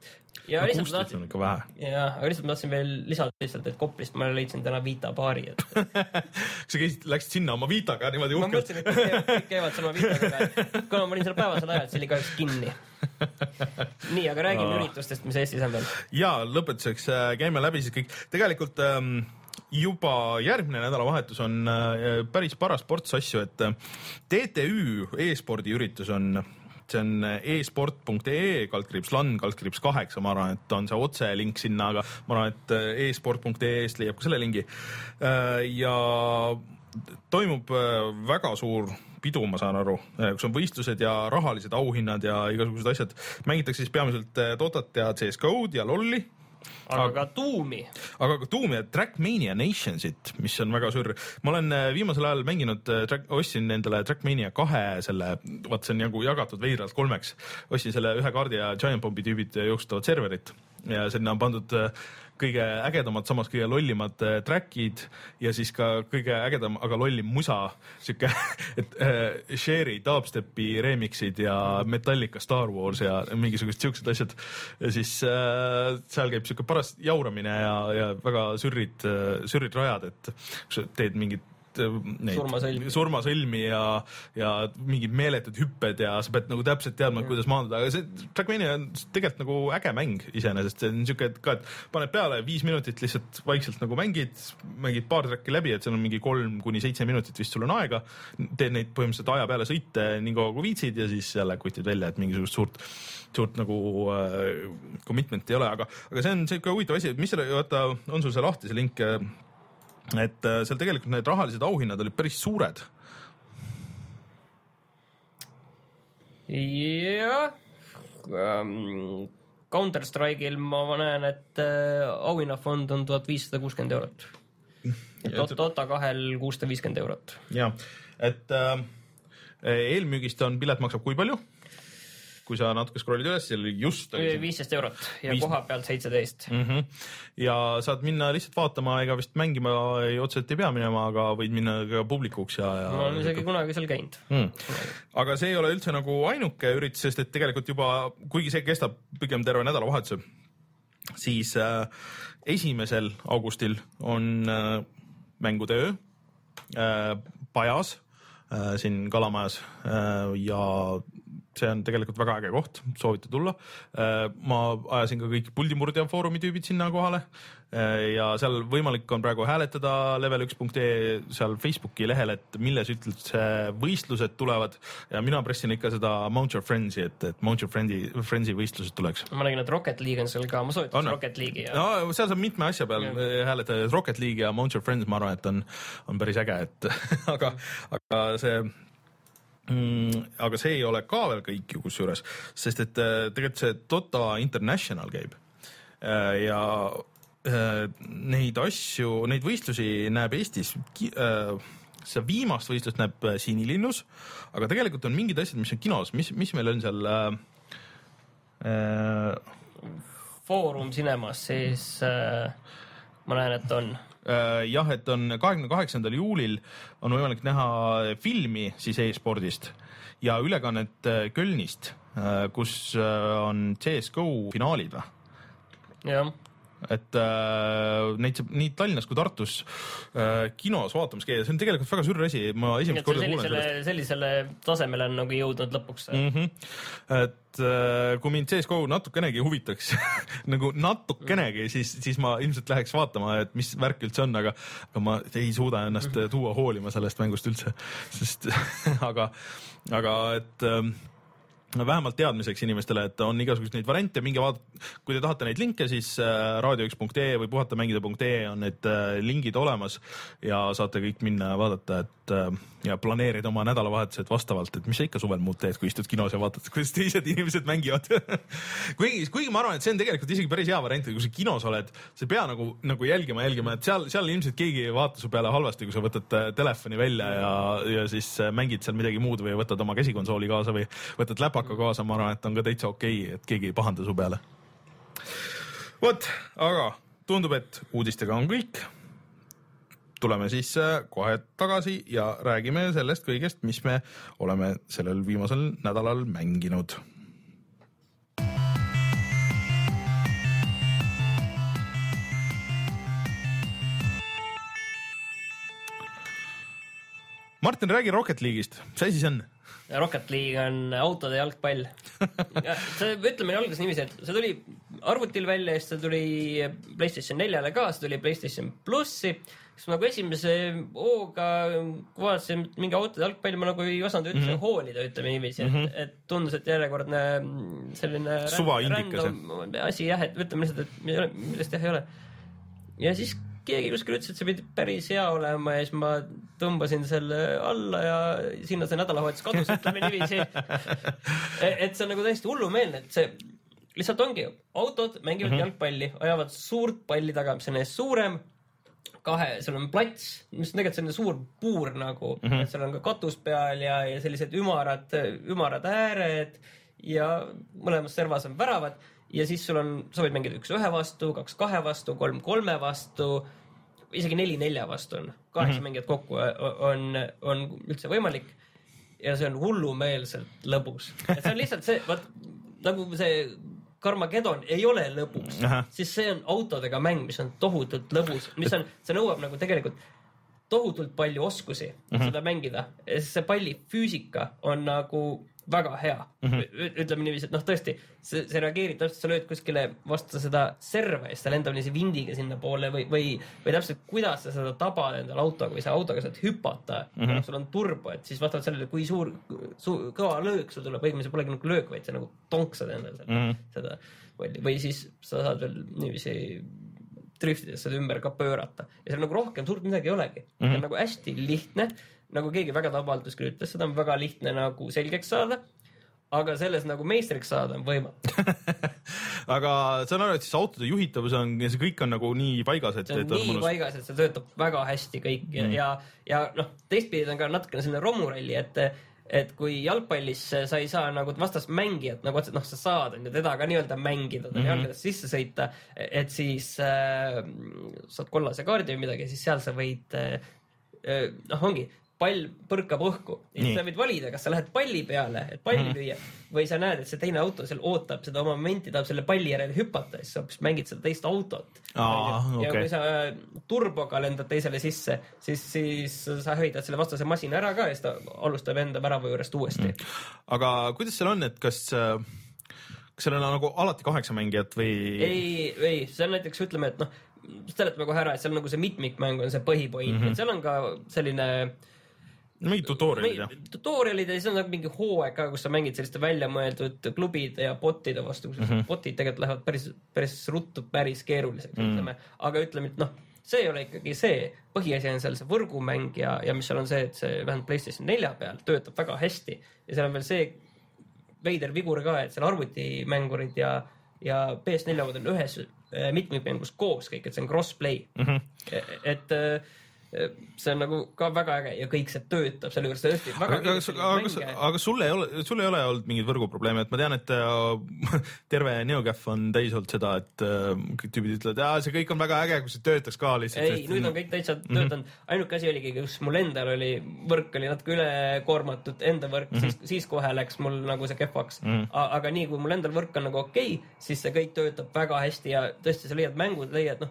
ja no, lihtsalt tahtsin. ikka vähe. jah, aga lihtsalt ma tahtsin veel lisada lihtsalt, et Koplist ma leidsin täna Vita baari, et <laughs> sa käisid, läksid sinna oma Vitaga niimoodi ma uhkelt mõtlesin, et kõik käivad- kõik käivad sama Vitaga, aga kuna ma olin seal päevasel ajal, see oli kahjuks kinni. <laughs> nii, aga räägime Aa. üritustest, mis Eestis on veel. ja lõpetuseks äh, käime läbi siis kõik, tegelikult ähm, juba järgmine nädalavahetus on äh, päris paras ports asju, et äh, TTÜ e-spordi üritus on see on e-sport.ee kaldkriips LAN kaldkriips kaheksa, ma arvan, et on see otselink sinna, aga ma arvan, et äh, e-sport.ee-st leiab ka selle lingi. ja toimub väga suur pidu, ma saan aru, kus on võistlused ja rahalised auhinnad ja igasugused asjad. mängitakse siis peamiselt Dotat ja CS-GO-d ja LOL-i aga ka Tuumi. aga ka Doom ja Trackmania Nationsit, mis on väga suur. ma olen äh, viimasel ajal mänginud, ostsin endale Trackmania kahe selle, vaat see on nagu jagatud veidralt kolmeks. ostsin selle ühe kaardi ja Giant Bombi tüübid jooksutavad serverit ja sinna on pandud äh, kõige ägedamad, samas kõige lollimad äh, track'id ja siis ka kõige ägedam, aga lollim musa, sihuke, <laughs> et äh, Sherry dubstepi remix'id ja Metallica Star Wars ja mingisugused siuksed asjad. ja siis äh, seal käib sihuke paras jauramine ja, ja väga sürrid, sürrid rajad, et kui sa teed mingit äh, neid Surmasõlmi. surmasõlmi ja, ja mingid meeletud hüpped ja sa pead nagu täpselt teadma, kuidas maanduda, aga see Trackmania on tegelikult nagu äge mäng iseenesest, see on et ka, et paned peale viis minutit lihtsalt vaikselt nagu mängid, mängid paar track'i läbi, et seal on mingi kolm kuni seitse minutit vist sul on aega. teed neid põhimõtteliselt aja peale sõite nii kaua kui viitsid ja siis jälle kutid välja, et mingisugust suurt suurt nagu äh, commitment'i ei ole, aga, aga see on siuke huvitav asi, et mis selle, vaata, on sul see lahti, see link äh, et äh, seal tegelikult need rahalised auhinnad olid päris suured. jah ähm,. Counter Strike'il ma näen, et äh, auhinnafond on tuhat viissada kuuskümmend eurot. Dota kahel kuussada viiskümmend eurot. ja, et äh, eelmüügist on, pilet maksab kui palju? Kui sa natuke scroll'id üles, seal oli just viisteist eurot ja Viis- koha pealt seitseteist. mm. -hmm. ja saad minna lihtsalt vaatama, ega vist mängima ei, otseselt ei pea minema, aga võid minna ka publikuks ja, ja. ma olen isegi kunagi seal käinud. mm.. aga see ei ole üldse nagu ainuke üritus, sest et tegelikult juba, kuigi see kestab pigem terve nädalavahetuse, siis äh, esimesel augustil on äh, mängude öö äh, Pajas äh, siin Kalamajas äh, ja see on tegelikult väga äge koht, soovite tulla. Äh,. ma ajasin ka kõik puldimurdja foorumi tüübid sinna kohale. Äh, ja seal võimalik on praegu hääletada level1.ee seal Facebooki lehel, et milles üldse võistlused tulevad. Ja mina pressin ikka seda Mount Your Friends'i, et, et Mount Your Friend'i, Friends'i võistlused tuleks. Ma nägin, et Rocket League on seal ka, ma soovitaks? Rocket League'i ja no seal saab mitme asja peal hääletada, et Rocket League ja Mount Your Friends, ma arvan, et on, on päris äge, et <laughs> aga, aga see mm,, aga see ei ole ka veel kõik ju kusjuures, sest et äh, tegelikult see Dota International käib Äh, ja äh, neid asju, neid võistlusi näeb Eestis seda viimast võistlust näeb Sinilinnus, aga tegelikult on mingid asjad, mis on kinos, mis, mis meil on seal äh, Foorum Cinemas, siis äh, ma näen, et on. Äh, jah, et on kahekümne kaheksandal juulil on võimalik näha filmi siis e-spordist ja ülekannet äh, Kölnist, kus äh, on CSGO finaalid või? jah, et äh, neid saab nii Tallinnas kui Tartus äh, kinos vaatamas käia, see on tegelikult väga sürr asi, ma esimest korda kuulen sellest., sellisele tasemele on nagu jõudnud lõpuks mm. mm. -hmm. et äh, kui mind CSGO natukenegi huvitaks <laughs> nagu natukenegi, siis, siis ma ilmselt läheks vaatama, et mis värk üldse on, aga, aga ma ei suuda ennast Mhm. tuua hoolima sellest mängust üldse, sest <laughs> aga, aga et no vähemalt teadmiseks inimestele, et on igasuguseid neid variante, minge vaadake, kui te tahate neid linke, siis äh, raadio1.ee või puhatamängida.ee on need äh, lingid olemas ja saate kõik minna ja vaadata, et äh, ja planeerida oma nädalavahetused vastavalt, et mis sa ikka suvel muud teed, kui istud kinos ja vaatad, kuidas teised inimesed mängivad <laughs> kuigi, kuigi ma arvan, et see on tegelikult isegi päris hea variant, kui sa kinos oled, sa ei pea nagu, nagu jälgima, jälgima, et seal, seal ilmselt keegi ei vaata su peale halvasti, kui sa võtad telefoni välja ja, ja siis mängid seal midagi muud või võtad oma käsikonsooli kaasa või võtad läpaka naljaga kaasa, ma arvan, et on ka täitsa okei okay,, et keegi ei pahanda su peale. vot, aga tundub, et uudistega on kõik. tuleme siis äh, kohe tagasi ja räägime sellest kõigest, mis me oleme sellel viimasel nädalal mänginud Martin, räägi Rocket League'ist, mis asi see on? Rocket League on autode jalgpall. <laughs> see, ütleme alguses niiviisi, et see tuli arvutil välja ja siis see tuli Playstation neljale ka, see tuli Playstation plussi. siis nagu esimese hooga kui vaatasin mingi autode jalgpalli, ma nagu ei osanud üldse mm -hmm. hoolida, ütleme niiviisi, et mm, -hmm. et tundus, et järjekordne selline ränd- Suvaindikas, random asi jah, et ütleme lihtsalt, et mi- millest jah ei ole. ja siis keegi kuskil ütles, et see pidi päris hea olema ja siis ma tõmbasin selle alla ja sinna see nädalavahetus kadus, ütleme niiviisi. <laughs> et see on nagu täiesti hullumeelne, et see lihtsalt ongi, autod mängivad mm -hmm. jalgpalli, ajavad suurt palli taga, mis on ees suurem kahe, seal on plats, mis on tegelikult selline suur puur nagu mm, -hmm. et seal on ka katus peal ja, ja sellised ümarad, ümarad ääred ja mõlemas servas on väravad ja siis sul on, sa võid mängida üks ühe vastu, kaks kahe vastu, kolm kolme vastu, isegi neli nelja vastu on, kaheksa mm -hmm. mängijat kokku on, on üldse võimalik. ja see on hullumeelselt lõbus, et see on lihtsalt see, vot nagu see Carmageddon ei ole lõbus siis see on autodega mäng, mis on tohutult lõbus, mis on, see nõuab nagu tegelikult tohutult palju oskusi mm -hmm. seda mängida, sest see palli füüsika on nagu väga hea mm. -hmm. ütleme niiviisi, et noh, tõesti, see, see reageerib täpselt, sa lööd kuskile vastu seda serva ja siis ta lendab niiviisi vindiga sinnapoole või, või, või täpselt, kuidas sa seda tabad endale autoga või sa autoga saad hüpata mm, -hmm. sul on turbo, et siis vastavalt sellele, kui suur, suur, kõva löök sul tuleb, õigemini see polegi nagu löök, vaid sa nagu tonksad endale seda, mm -hmm. seda palli või siis sa saad veel niiviisi driftides seda ümber ka pöörata ja seal nagu rohkem suurt midagi ei olegi mm, -hmm. see on nagu hästi lihtne, nagu keegi väga tabavalt kuskil ütles, seda on väga lihtne nagu selgeks saada. aga selles nagu meistriks saada on võimatu, <laughs> aga saan aru, et siis autode juhitavus on, see kõik on nagu nii paigas, et, see on et on nii mõnus. paigas, et see töötab väga hästi kõik ja mm., ja, ja noh, teistpidi on ka natukene selline romuralli, et et kui jalgpallis sa ei saa nagu vastast mängijat nagu otseselt, noh, sa saad on ju teda ka nii-öelda mängida, tal mm -hmm. jalgadest sisse sõita, et siis äh, saad kollase kaardi või midagi, siis seal sa võid äh, äh, noh, ongi pall põrkab õhku ja sa võid valida, kas sa lähed palli peale, et palli mm -hmm. lüüa või sa näed, et see teine auto seal ootab seda oma momenti, tahab selle palli järele hüpata, siis sa hoopis mängid seda teist autot. Aa, ja kui sa äh, turboga lendad teisele sisse, siis, siis sa höidad selle vastase masina ära ka ja siis ta alustab enda värava juurest uuesti mm.. aga kuidas seal on, et kas, kas seal on nagu alati kaheksa mängijat või? ei, ei, see on näiteks ütleme, et noh, seletame kohe ära, et seal nagu see mitmikmäng on see põhipoint mm, -hmm. et seal on ka selline mingid tutorial'id jah? tutorial'id ja siis on nagu mingi hooaeg ka, kus sa mängid selliste väljamõeldud klubide ja bot'ide vastu, kus mm -hmm. bot'id tegelikult lähevad päris, päris ruttu päris keeruliseks mm, -hmm. ütleme, aga ütleme, et noh, see ei ole ikkagi see, põhiasi on seal see võrgumäng ja, ja mis seal on see, et see vähemalt PlayStation nelja peal töötab väga hästi ja seal on veel see veider vigur ka, et seal arvutimängurid ja, ja PS4 omad on ühes äh, mitmikmängus koos kõik, et see on cross-play mm. -hmm. et äh, see on nagu ka väga äge ja kõik see töötab selle juures tõesti väga aga, aga, aga, aga sul ei ole, sul ei ole olnud mingeid võrguprobleeme, et ma tean, et äh, <laughs> terve NeoGAF on täis olnud seda, et äh, kõik tüübid ütlevad, see kõik on väga äge, kui see töötaks ka lihtsalt. ei, nüüd on kõik täitsa Mhm. töötanud mm -hmm., ainuke asi oligi, kus mul endal oli, võrk oli natuke ülekoormatud, enda võrk mm. -hmm. siis, siis kohe läks mul nagu see kehvaks mm. -hmm. aga nii kui mul endal võrk on nagu okei okay,, siis see kõik töötab väga hästi ja tõesti, sa leiad mängud, leiad noh,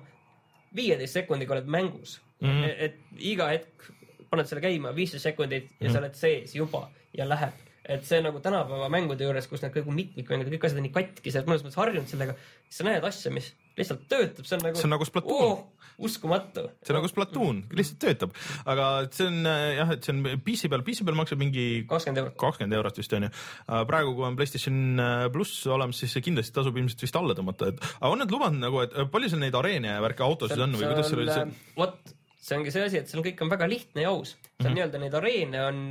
viieteist sekundiga oled mängus mm. -hmm. et iga hetk paned selle käima, viisteist sekundit ja mm -hmm. sa oled sees juba ja läheb et see nagu tänapäeva mängude juures, kus need kõik mitmikmängud ja kõik asjad on nii katki, sa oled mõnes mõttes harjunud sellega, sa näed asja, mis lihtsalt töötab, see on nagu. See on nagu Splatoon. oh,. uskumatu. see on nagu Splatoon, lihtsalt töötab, aga see on äh, jah, et see on PC peal, PC peal maksab mingi kakskümmend eurot. kakskümmend eurot vist onju. praegu, kui on PlayStation äh, pluss olemas, siis see kindlasti tasub ilmselt vist alla tõmmata, et aga on nad lubanud nagu, et äh, palju seal neid areene ja värke autosid on või kuidas seal üldse? vot, see ongi see asi, et seal kõik on väga lihtne ja aus. seal mm -hmm. nii-öelda neid areene on,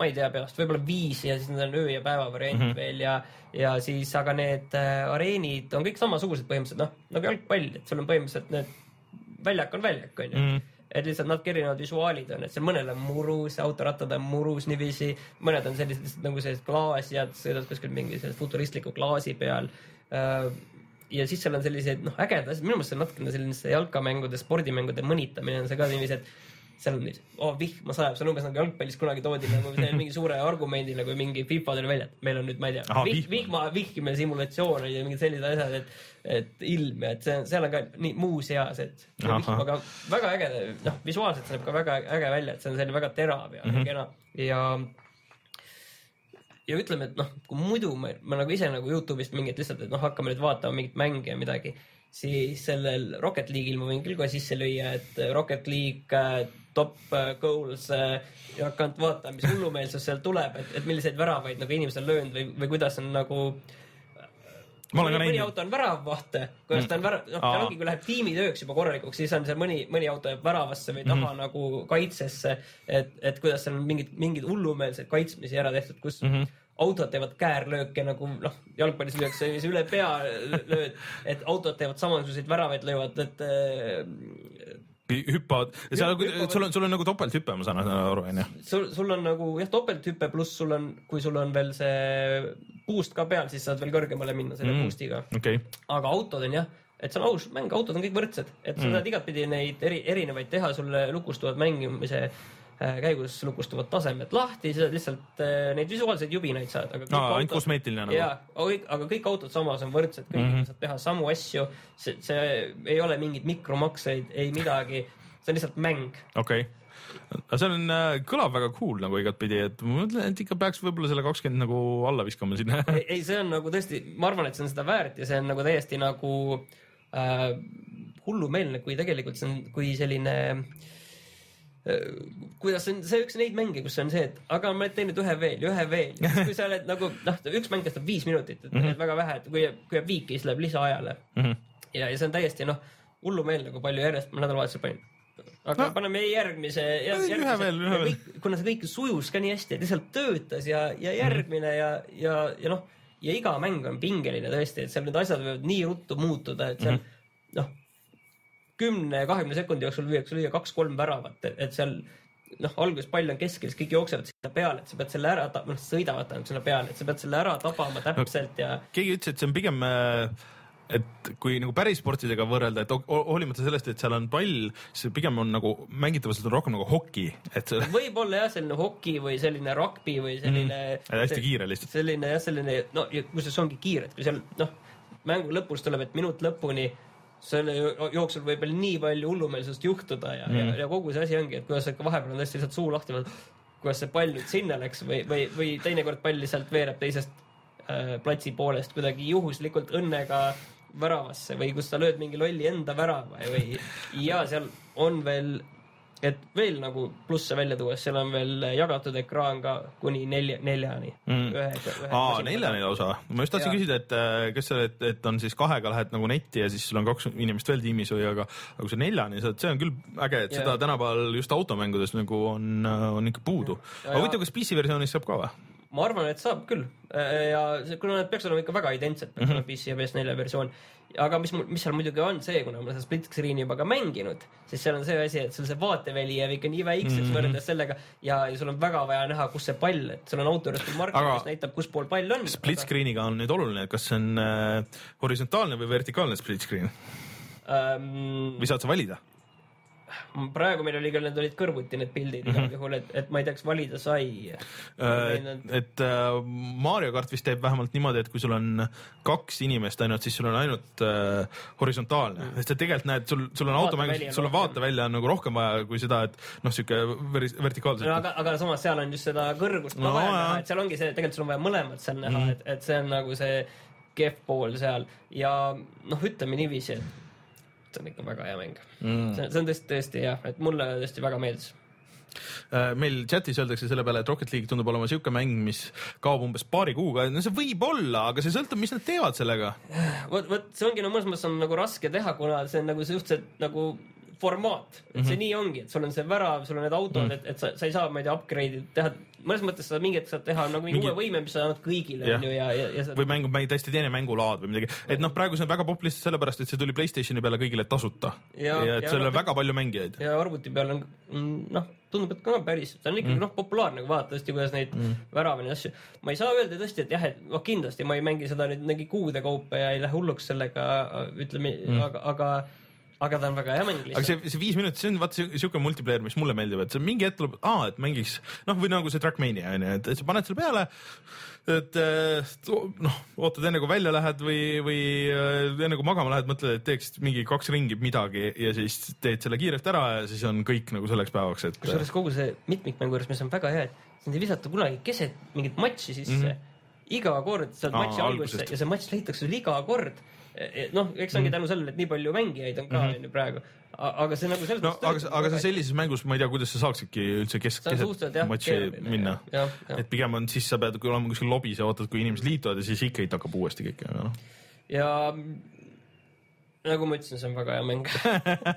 ma ei tea peast, võib-olla viis ja siis on öö ja päeva variant mm -hmm. veel ja, ja siis, aga need äh, areenid on kõik samasugused põhimõtteliselt, noh nagu jalgpall, et sul on põhimõtteliselt need, väljak on väljak, onju Mhm. et lihtsalt natuke erinevad visuaalid on, et seal mõnel on murus, autorattad on murus niiviisi, mõned on sellised lihtsalt nagu sellised klaasjad, sõidad kuskil mingi sellise futuristliku klaasi peal. ja siis seal on sellised noh, ägedad asjad, minu meelest see on natukene selline jalkamängude, spordimängude mõnitamine on see ka niiviisi, et seal on oh, vihma sajab, see on umbes nagu jalgpallis kunagi toodi nagu <laughs> mingi suure argumendina, kui mingi FIFA tuli välja, et meil on nüüd, ma ei tea vih, vihma. vihkimine simulatsioon ja mingid sellised asjad, et, et ilm ja et see, seal on ka nii muus eas, et see Ahah. vihm, aga väga äge, noh, visuaalselt see näeb ka väga äge välja, et see on selline väga terav ja mm -hmm. kena ja ja ütleme, et noh, kui muidu ma, ma nagu ise nagu Youtube'ist mingit lihtsalt, et noh, hakkame nüüd vaatama mingit mänge ja midagi, siis sellel Rocket League'il ma võin küll kohe sisse lüüa, et Rocket League top äh, goals äh, ja hakanud vaatama, mis hullumeelsus seal tuleb, et, et milliseid väravaid nagu inimesed on löönud või, või kuidas on nagu ma olen ka mõni, mõni näinud, auto on väravvahte, kuidas ta on värav, noh, seal ongi, kui läheb tiimitööks juba korralikuks, siis on seal mõni, mõni auto jääb väravasse või taha mm -hmm. nagu kaitsesse. et, et kuidas seal on mingid, mingid hullumeelsed kaitsmisi ära tehtud, kus mm. -hmm. autod teevad käärlööke nagu noh, jalgpallis lüüakse üle pea lööd, et autod teevad samasuguseid väravaid löövad, et äh, hüppavad, seal sul on, sul on nagu topelthüpe, ma saan aru, onju. sul, sul on nagu jah, topelthüpe pluss sul on, kui sul on veel see boost ka peal, siis saad veel kõrgemale minna selle Mm. boost'iga okei, aga autod on jah, et see on aus mäng, autod on kõik võrdsed, et sa Mm. saad igatpidi neid eri, erinevaid teha, sulle lukustuvad mängimise käigus lukustuvad tasemed lahti, sa lihtsalt äh, neid visuaalseid jubinaid saad, aga aa, ainult kosmeetiline nagu. jaa, aga kõik autod samas on võrdsed, kõigiga mm. -hmm. saab teha samu asju, see, see ei ole mingeid mikromakseid, ei midagi, see on lihtsalt mäng. okei okay.. aga see on, kõlab väga cool nagu igatpidi, et ma mõtlen, et ikka peaks võib-olla selle kakskümmend nagu alla viskama sinna. <laughs> ei, ei, see on nagu tõesti, ma arvan, et see on seda väärt ja see on nagu täiesti nagu äh, hullumeelne, kui tegelikult see on, kui selline äh, kuidas on, see üks neid mänge, kus on see, et aga ma teen nüüd ühe veel ja ühe veel ja <laughs> kui sa oled nagu noh, üks mäng kestab viis minutit, et mm -hmm. väga vähe, et kui, kui jääb viiki, siis läheb lisaajale Mhm. ja, ja see on täiesti noh, hullumeelne, kui palju järjest ma nädalavahetusel panin. aga No. paneme järgmise, ühe veel, ühe veel. kuna see kõik sujus ka nii hästi, et lihtsalt töötas ja, ja järgmine ja, ja, ja noh, ja iga mäng on pingeline tõesti, et seal need asjad võivad nii ruttu muutuda, et seal mm -hmm. noh, kümne, kahekümne sekundi jooksul lüüakse lüüa kaks-kolm väravat, et seal noh, alguses pall on keskel, siis kõik jooksevad sinna peale, et sa pead selle ära, noh sõidavad tähendab sinna peale, et sa pead selle ära tabama täpselt ja keegi ütles, et see on pigem äh, et kui nagu päris sportidega võrrelda, et ho- ho- hoolimata sellest, et seal on pall, siis pigem on nagu mängitavuselt on rohkem nagu hoki, et see <laughs> võib-olla jah, selline hoki või selline rugby või selline mm, hästi kiire lihtsalt. selline jah, selline no ja kusjuures ongi kiire, et kui seal noh, mängu lõpus tuleb, et minut lõpuni selle jo- jooksul võib veel nii palju hullumeelsust juhtuda ja mm., ja, ja kogu see asi ongi, et kuidas ikka vahepeal on tõesti lihtsalt suu lahti võetud, kuidas see pall nüüd sinna läks või, või, või teinekord pall lihtsalt veereb teisest äh, platsi poolest kuidagi juhuslikult õnnega väravasse või kus sa lööd mingi lolli enda värava või ja seal on veel et veel nagu plusse välja tuues, seal on veel jagatud ekraan ka kuni nelja, neljani Mm. ühe, ühe aa, neljani lausa. ma just tahtsin küsida, et äh, kas sa, et, et on siis kahega lähed nagu netti ja siis sul on kaks inimest veel tiimis või, aga, aga kui sa neljani saad, see on küll äge, et Jaa. seda tänapäeval just automängudes nagu on, on ikka puudu. Ja- aga huvitav, kas PC versioonis saab ka või? Ma arvan, et saab küll ja see, kuna need peaks olema ikka väga identsed, peaks Mhm. olema PC ja PS4 versioon. aga mis, mis seal muidugi on see, kuna ma seda split screen'i juba ka mänginud, siis seal on see asi, et sul see vaateväli jääb ikka nii väikseks mm Mhm. -hmm. võrreldes sellega ja, ja sul on väga vaja näha, kus see pall, et sul on auto juures küll marker Aga- aga..., mis näitab, kus pool pall on. split screen'iga on nüüd oluline, kas see on äh, horisontaalne või vertikaalne split screen Ähm, või saad sa valida? Praegu meil oli küll, need olid kõrvuti need pildid igal juhul, et, et ma ei tea, kas valida sai. et äh, Mario kart vist teeb vähemalt niimoodi, et kui sul on kaks inimest ainult, siis sul on ainult äh, horisontaalne, sest et tegelikult näed, sul, sul on Vaateväli automäng, on sul on vaatevälja on nagu rohkem vaja kui seda, et noh, sihuke vertikaalselt no aga, aga samas seal on just seda kõrgust ka No vaja jaa. näha, et seal ongi see, tegelikult sul on vaja mõlemat seal näha mm, -hmm. et, et see on nagu see kehv pool seal ja noh, ütleme niiviisi, et see on ikka väga hea mäng mm.. see, on tõesti, tõesti jah, et mulle tõesti väga meeldis. Äh, meil chatis öeldakse selle peale, et Rocket League tundub olema sihuke mäng, mis kaob umbes paari kuuga, no see võib olla, aga see sõltub, mis nad teevad sellega. vot, vot see ongi no mõnes mõttes on nagu raske teha, kuna see on nagu suhteliselt nagu formaat, et see nii ongi, et sul on see värav, sul on need autod mm., et, et sa, sa ei saa, ma ei tea, upgrade'i teha, mõnes mõttes sa mingi hetk saad teha nagu mingi, Mingi- uue võime, mis sa annad kõigile Jah. onju ja, ja, ja sa või mängu, mäng täiesti teine mängulaad või midagi, et noh, praegu see on väga popp lihtsalt sellepärast, et see tuli Playstationi peale kõigile tasuta ja, Ja- et seal on väga palju mängijaid. ja arvuti peal on mm, noh, tundub, et ka päris, ta on ikkagi mm. noh, populaarne, kui vaadata tõesti, kuidas neid mm. väravaid ja asju. ma ei saa öelda tõesti, et jah, et noh, kindlasti ma ei mängi seda nüüd mingi kuude kaupa ja ei lähe hulluks sellega, ütleme mm., aga, aga aga ta on väga hea mäng aga lihtsalt. see, see viis minutit, see on vaata siuke multiplayer, mis mulle meeldib, et see mingi hetk tuleb, aa, et mängiks noh, või nagu see Trackmania on ju, et, sa paned selle peale, et noh, ootad enne kui välja lähed või, või eh, enne kui magama lähed, mõtled, et teeks mingi kaks ringi midagi ja siis teed selle kiirelt ära ja siis on kõik nagu selleks päevaks, et kusjuures kogu see mitmikmängu juures, mis on väga hea, et sind ei visata kunagi keset mingit matši sisse mm. -hmm. iga kord sa oled Aa, matši alguses algusest. ja see matš leitakse sul iga kord. noh, eks ongi tänu sellele, et nii palju mängijaid on ka onju praegu, aga see nagu selles no aga, aga sa sellises mängus, ma ei tea, kuidas sa saaksidki üldse kesk, keset matši minna. et pigem on, siis sa pead olema kuskil lobis ja ootad, kui inimesed liituvad ja siis ikka hakkab uuesti kõik, aga noh. ja nagu ma ütlesin, see on väga hea mäng.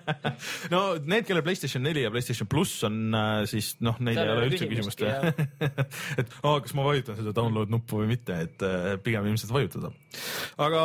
<laughs> no need, kellel Playstation neli ja Playstation pluss on, siis noh, neil ei ole üldse küsimust <laughs> et aa, kas ma vajutan seda download nuppu või mitte, et äh, pigem ilmselt vajutada. aga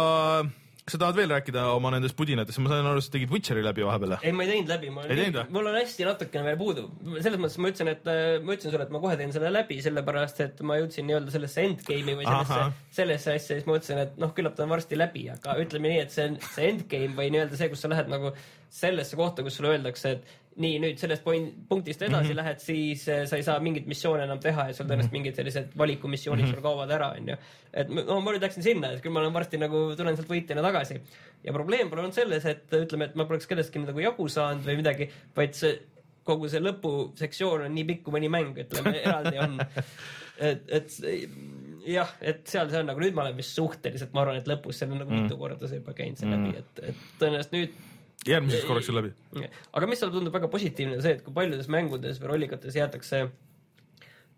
kas sa tahad veel rääkida oma nendest pudinatest, ma sain aru, sa tegid Witcheri läbi vahepeal. ei, ma ei teinud läbi, ma Ei teinud mul on hästi natukene veel puudu. selles mõttes ma ütlesin, et äh, ma ütlesin sulle, et ma kohe teen selle läbi, sellepärast et ma jõudsin nii-öelda sellesse endgame'i või sellesse sellesse asja, siis ma mõtlesin, et noh, küllap ta on varsti läbi, aga ütleme nii, et see on see endgame või nii-öelda see, kus sa lähed nagu sellesse kohta, kus sulle öeldakse, et nii nüüd sellest point, punktist edasi mm Mhm. -hmm. lähed, siis äh, sa ei saa mingit missiooni enam teha ja sul tõenäoliselt mingid sellised valikumissioonid mm Mhm. -hmm. sul kaovad ära, onju. et no ma nüüd läksin sinna, et küll ma olen varsti nagu tulen sealt võitjana tagasi ja probleem pole olnud selles, et ütleme, et ma poleks kellestki nagu jagu saanud või midagi, vaid see kogu see lõpusektsioon on nii pikk kui mõni mäng, ütleme eraldi on. <laughs> et, et jah, et seal see on nagu nüüd ma olen vist suhteliselt, ma arvan, et lõpus seal on nagu mm. mitu korda see juba käinud see läbi, et, et tõenäoliselt nüüd järgmiseks korraks on läbi. aga mis seal tundub väga positiivne, on see, et kui paljudes mängudes või rollikates jäetakse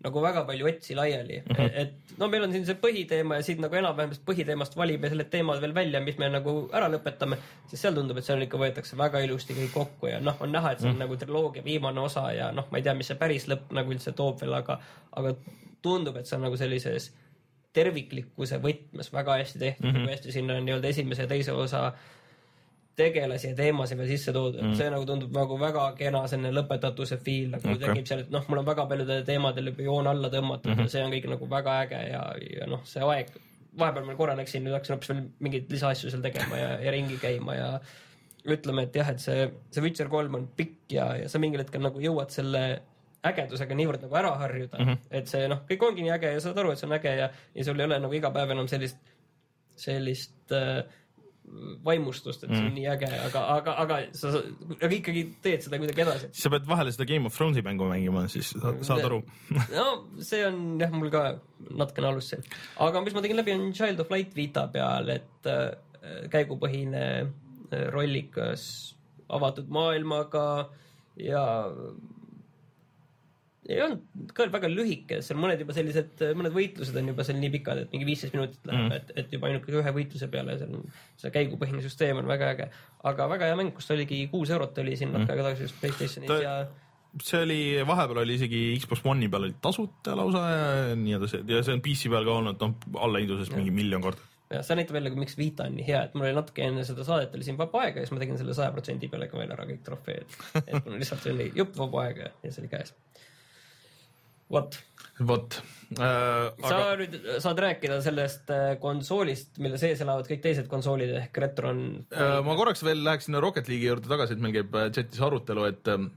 nagu väga palju otsi laiali mm, -hmm. et no meil on siin see põhiteema ja siit nagu enam-vähem põhiteemast valime selle teemad veel välja, mis me nagu ära lõpetame, siis seal tundub, et seal ikka võetakse väga ilusti kõik kokku ja noh, on näha, et see on mm. nagu triloogia viimane osa ja noh, ma ei tea, mis see päris lõpp nagu üldse toob veel, aga, aga tundub, et see on nagu sellises terviklikkuse võtmes väga hästi tehtud mm, -hmm. hästi sinna on nii-öelda esimese ja teise osa tegelasi ja teemasid veel sisse toodud mm., see nagu tundub nagu väga kena selline lõpetatuse feel nagu okay. tekib seal, et noh, mul on väga paljudele teemadele juba joon alla tõmmatud mm. -hmm. ja see on kõik nagu väga äge ja, ja noh, see aeg, vahepeal ma korra läksin, nüüd hakkasin hoopis veel mingeid lisaasju seal tegema ja, ja ringi käima ja ütleme, et jah, et see, see Witcher kolm on pikk ja, ja sa mingil hetkel nagu jõuad selle ägedusega niivõrd nagu ära harjuda mm. -hmm. et see noh, kõik ongi nii äge ja saad aru, et see on äge ja, ja sul ei ole nagu iga päev enam sellist, sellist äh, vaimustust, et see on nii äge, aga, aga, aga sa, aga ikkagi teed seda kuidagi edasi. sa pead vahele seda Game of Thronesi mängu mängima, siis sa- saad aru. <laughs> no see on jah, mul ka natukene alus see. aga mis ma tegin läbi, on Child of Light Vita peal, et äh, käigupõhine äh, rollikas avatud maailmaga ja ei olnud ka väga lühike, seal mõned juba sellised, mõned võitlused on juba seal nii pikad, et mingi viisteist minutit läheb Mm. mm., et, et juba ainuke ühe võitluse peale, seal see käigupõhine süsteem on väga äge. aga väga hea mäng, kus oligi kuus eurot oli siin natuke aega tagasi just Playstationis Ta- ja see oli, vahepeal oli isegi Xbox One'i peal oli tasuta lausa ja nii edasi ja see on PC peal ka olnud noh, allahindlusest mingi miljon korda. ja see näitab jälle, miks Vita on nii hea, et mul oli natuke enne seda saadet oli siin vaba aega ja siis ma tegin selle saja protsendi peale ka veel ära kõik trofeed. et mul lihtsalt oli jupp vaba aega ja see oli käes. vot, vot äh,, sa aga nüüd saad rääkida sellest äh, konsoolist, mille sees elavad kõik teised konsoolid ehk Retron. äh, ma korraks veel läheks sinna Rocket League'i juurde tagasi, et meil käib äh, chatis arutelu, et ähm,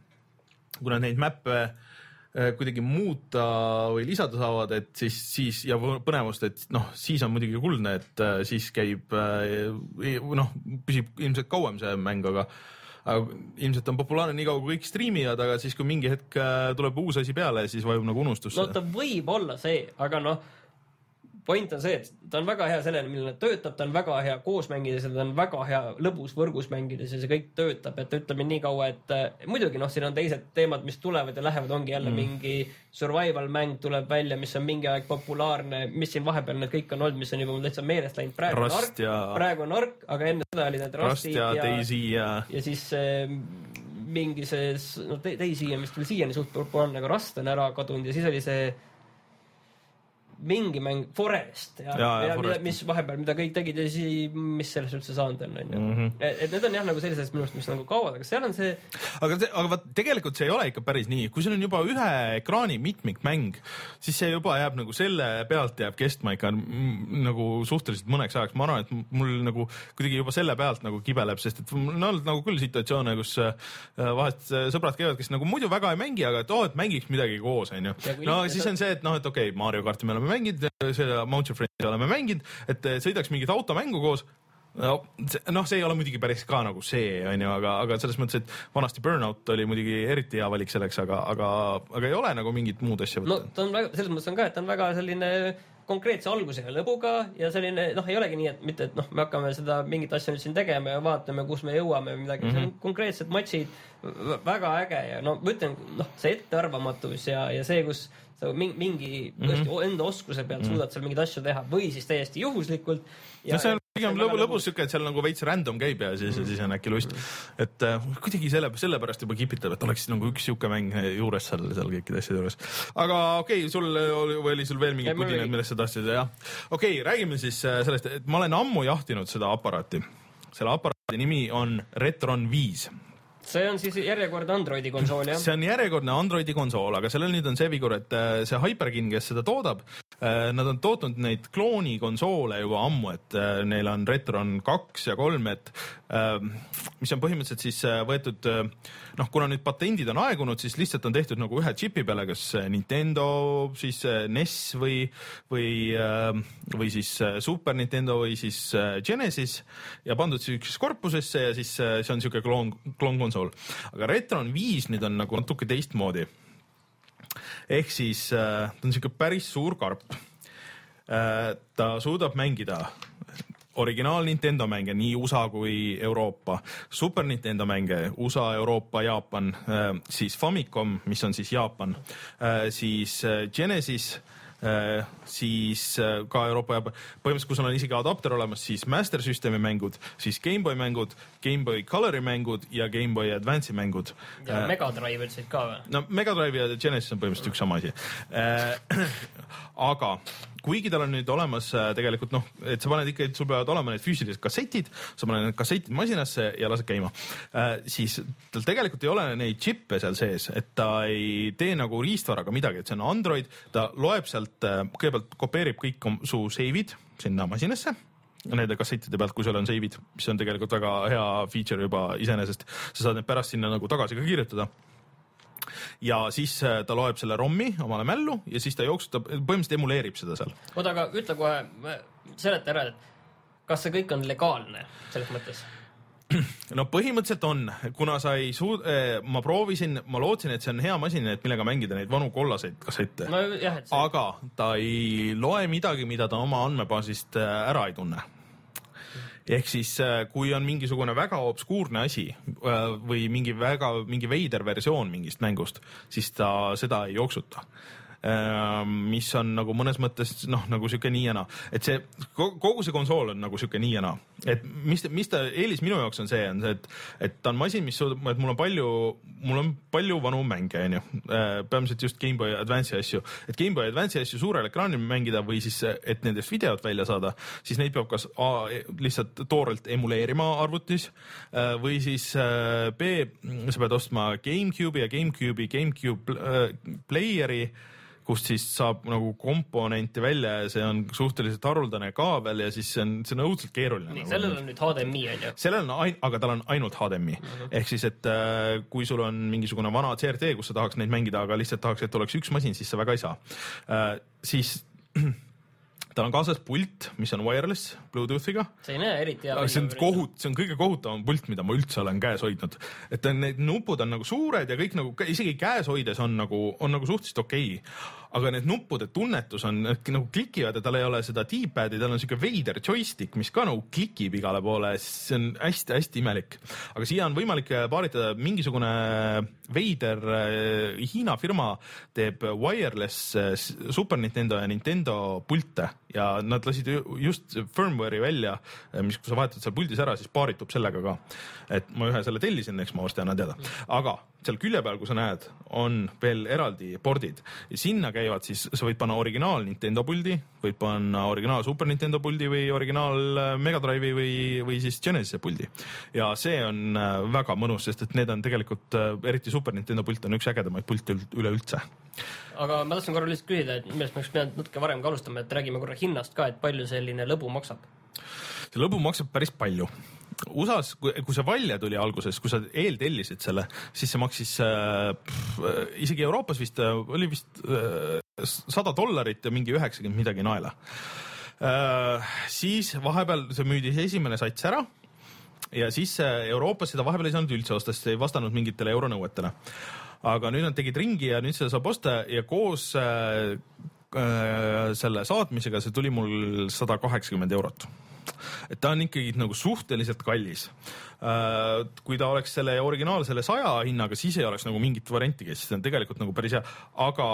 kuna neid mäppe äh, kuidagi muuta või lisada saavad, et siis, siis ja põ- põnevust, et noh, siis on muidugi kuldne, et siis käib noh, püsib ilmselt kauem see mäng, aga aga ilmselt on populaarne nii kaua, kui kõik striimivad, aga siis, kui mingi hetk äh, tuleb uus asi peale, siis vajub nagu unustusse no ta võib olla see, aga noh, point on see, et ta on väga hea sellele, millele ta töötab, ta on väga hea koos mängides ja ta on väga hea lõbus võrgus mängides ja see kõik töötab, et ütleme nii kaua, et äh, muidugi noh, siin on teised teemad, mis tulevad ja lähevad, ongi jälle mm. mingi survival mäng tuleb välja, mis on mingi aeg populaarne, mis siin vahepeal need kõik on olnud, mis on juba mul täitsa meelest läinud, praegu on Ark ja-, praegu on Ark, aga enne seda olid need Rust Rustid ja ja, ja ja siis äh, mingi see, no Daisy on vist veel siiani suht populaarne, aga Rust on ära kadunud ja siis oli see mingi mäng Forest ja, ja, jaa, ja mida, mis vahepeal, mida kõik tegid ja siis, mis sellest üldse saanud on, onju. Mhm. et need on jah, nagu sellised minu arust, mis nagu kaovad, aga seal on see, aga aga vaat tegelikult see ei ole ikka päris nii, kui sul on juba ühe ekraani mitmikmäng, siis see juba jääb nagu selle pealt jääb kestma ikka nagu suhteliselt mõneks ajaks, ma arvan, et mul nagu kuidagi juba selle pealt nagu kibeleb, sest et mul on olnud nagu küll situatsioone, kus äh, vahest äh, sõbrad käivad, kes nagu muidu väga ei mängi, aga et oo, et mängiks midagi koos, onju Ja. no siis on see, et noh, et okei okay,, Mario karti me oleme mänginud, seda Mount Your Friend'i oleme mänginud, et äh, sõidaks mingit automängu koos no noh, see ei ole muidugi päris ka nagu see onju, aga, aga selles mõttes, et vanasti Burnout oli muidugi eriti hea valik selleks, aga, aga, aga ei ole nagu mingit muud asja võtta no.. ta on väga, selles mõttes on ka, et ta on väga selline konkreetse alguse ja lõbuga ja selline noh, ei olegi nii, et mitte, et noh, me hakkame seda mingit asja nüüd siin tegema ja vaatame, kus me jõuame või midagi mm, -hmm. see on konkreetsed matšid, väga äge ja no ma ütlen, noh, see ettearvamatus ja, ja see, kus sa mingi, mingi mm -hmm. enda oskuse pealt mm -hmm. suudad seal mingeid asju teha või siis täiesti juhuslikult. no see on pigem lõbu, lõbus siuke, et seal nagu veits random käib ja siis, siis on äkki lust. et äh, kuidagi selle, sellepärast juba kipitab, et oleks nagu üks siuke mäng juures seal, seal kõikide asjade juures. aga okei okay,, sul oli, oli sul veel pudinaid oli-, millest sa tahtsid, jah? okei okay,, räägime siis äh, sellest, et ma olen ammu jahtinud seda aparaati. selle aparaadi nimi on Retron viis see on siis järjekordne Androidi konsool jah? see on järjekordne Androidi konsool, aga sellel nüüd on see vigur, et äh, see Hyperkin, kes seda toodab, nad on tootnud neid kloonikonsoole juba ammu, et äh, neil on Retron kaks ja kolm, et äh, mis on põhimõtteliselt siis äh, võetud äh, noh, kuna nüüd patendid on aegunud, siis lihtsalt on tehtud nagu ühe džipi peale, kas äh, Nintendo, siis äh, NES või, või, või siis Super Nintendo või siis Genesis ja pandud siuksesse korpusesse ja siis see on siuke kloon, kloonkonsool. aga Retron viis nüüd on nagu natuke teistmoodi. ehk siis ta on siuke päris suur karp ta suudab mängida originaal Nintendo mänge nii USA kui Euroopa, Super Nintendo mänge USA, Euroopa, Jaapan, siis Famicom, mis on siis Jaapan, siis äh, Genesis, siis äh, ka Euroopa, Jaapan, põhimõtteliselt, kui sul on isegi adapter olemas, siis Master Systemi mängud, siis GameBoy mängud, GameBoy Colori mängud ja GameBoy Advance'i mängud. ja Mega Drive ütlesid ka või? no Mega Drive ja Genesis on põhimõtteliselt üks sama asi. <clears throat> aga kuigi tal on nüüd olemas äh, tegelikult noh, et sa paned ikka, sul peavad olema need füüsilised kassetid, sa paned need kassetid masinasse ja lased käima, siis tal tegelikult ei ole neid džippe seal sees, et ta ei tee nagu riistvaraga midagi, et see on Android, ta loeb sealt, kõigepealt kopeerib kõik su save'id sinna masinasse nende kassettide pealt, kui sul on save'id, mis on tegelikult väga hea feature juba iseenesest, sa saad need pärast sinna nagu tagasi ka kirjutada ja siis äh, ta loeb selle ROM-i omale mällu ja siis ta jooksutab, põhimõtteliselt emuleerib seda seal. oota, aga ütle kohe, seleta ära, et kas see kõik on legaalne selles mõttes? no põhimõtteliselt on, kuna sa ei suud-, ma proovisin, ma lootsin, et see on hea masin, et millega mängida neid vanu kollaseid kassette. no see, aga ta ei loe midagi, mida ta oma andmebaasist äh, ära ei tunne. Ehk siis, kui on mingisugune väga obskuurne asi äh, või mingi väga, mingi veider versioon mingist mängust, siis ta seda ei jooksuta. Mis on nagu mõnes mõttes noh, nagu sihuke nii ja naa, et see ko- kogu see konsool on nagu sihuke nii ja naa, et mis, mis ta eelis minu jaoks on see, on see, et, et ta on masin, mis suudab, et mul on palju, mul on palju vanu mänge, onju, peamiselt just GameBoy Advance'i asju, et GameBoy Advance'i asju suurel ekraanil mängida või siis, et nendest videot välja saada, siis neid peab kas A lihtsalt toorelt emuleerima arvutis äh, või siis B sa pead ostma GameCube'i ja GameCube'i GameCube player'i kust siis saab nagu komponenti välja ja see on suhteliselt haruldane kaabel ja siis see on, see on õudselt keeruline. nii, sellel on nüüd HDMI on ju. sellel on ain-, aga tal on ainult HDMI mm -hmm. ehk siis, et äh, kui sul on mingisugune vana CRT, kus sa tahaks neid mängida, aga lihtsalt tahaks, et oleks üks masin, siis sa väga ei saa äh,. siis <clears throat> tal on kaasas pult, mis on wireless Bluetoothiga see ei näe eriti hea aga see on. kohut-, see on kõige kohutavam pult, mida ma üldse olen käes hoidnud. et on need nupud on nagu suured ja kõik nagu isegi käes hoides on nagu, on nagu suhteliselt okei okay.. aga need nuppude tunnetus on nagu klikivad ja tal ei ole seda D-pad'i, tal on siuke veider joystick, mis ka nagu klikib igale poole, see on hästi-hästi imelik. aga siia on võimalik paaritada mingisugune veider äh, Hiina firma teeb wireless äh, Super Nintendo ja Nintendo pilte ja nad lasid ju- just firmware'i välja, mis, kui sa vahetad seal puldis ära, siis paaritub sellega ka. et ma ühe selle tellisin, eks ma varsti annan teada, aga seal külje peal, kui sa näed, on veel eraldi pordid sinna käivad siis, sa võid panna originaal Nintendo puldi, võid panna originaal Super Nintendo puldi või originaal äh, Mega Drive'i või, või siis Genesis'e puldi. ja see on äh, väga mõnus, sest et need on tegelikult, äh, eriti Super Nintendo pult on üks ägedamaid pilte üleüldse. aga ma tahtsin korra lihtsalt küsida, et millest me oleks pidanud natuke varem ka alustama, et räägime korra hinnast ka, et palju selline lõbu maksab? See lõbu maksab päris palju USA-s, kui see välja tuli alguses, kui sa eeltellisid selle, siis see maksis äh, pff, isegi Euroopas vist äh, oli vist äh, sada äh, dollarit ja mingi üheksakümmend midagi naela äh,. siis vahepeal see müüdi esimene sats ära ja siis äh, Euroopas seda vahepeal ei saanud üldse osta, sest ei vastanud mingitele euronõuetele. aga nüüd nad tegid ringi ja nüüd seda saab osta ja koos selle saatmisega see tuli mul sada kaheksakümmend eurot et ta on ikkagi nagu suhteliselt kallis. Äh, kui ta oleks selle originaalsele saja hinnaga, siis ei oleks nagu mingit varianti, siis see on tegelikult nagu päris hea, aga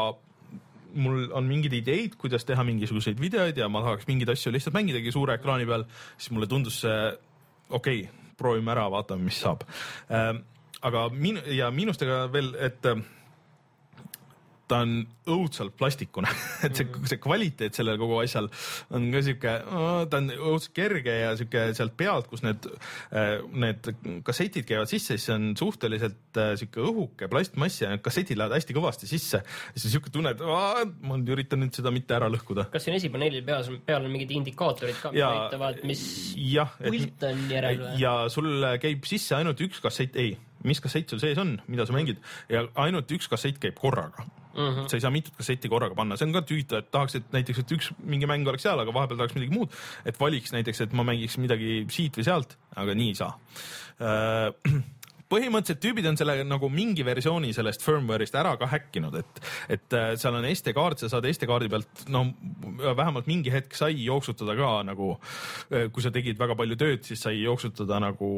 mul on mingeid ideid, kuidas teha mingisuguseid videoid ja ma tahaks mingeid asju lihtsalt mängidagi suure ekraani peal, siis mulle tundus see okei okay,, proovime ära, vaatame, mis saab. Äh, aga min- ja miinustega veel, et ta on õudselt plastikune <laughs> et see, see kvaliteet sellel kogu asjal on ka sihuke, ta on õudselt kerge ja sihuke sealt pealt, kus need, äh, need kassetid käivad sisse, siis see on suhteliselt äh, sihuke õhuke plastmass ja need kassetid lähevad hästi kõvasti sisse. siis sihuke tunne, et ma üritan nüüd seda mitte ära lõhkuda. kas siin esipaneelil peas, peal on mingid indikaatorid ka, mis näitavad, mis pult on järel või? ja sul käib sisse ainult üks kassett, ei, mis kassett sul sees on, mida sa mängid ja ainult üks kassett käib korraga mm. -hmm. sa ei saa mitut kassetti korraga panna, see on ka tüütu, et tahaks, et näiteks, et üks mingi mäng oleks seal, aga vahepeal tahaks midagi muud, et valiks näiteks, et ma mängiks midagi siit või sealt, aga nii ei saa äh, <clears throat> põhimõtteliselt tüübid on selle nagu mingi versiooni sellest firmware'ist ära ka häkkinud, et, et äh, seal on SD-kaart, sa saad SD-kaardi pealt, no vähemalt mingi hetk sai jooksutada ka nagu, äh, kui sa tegid väga palju tööd, siis sai jooksutada nagu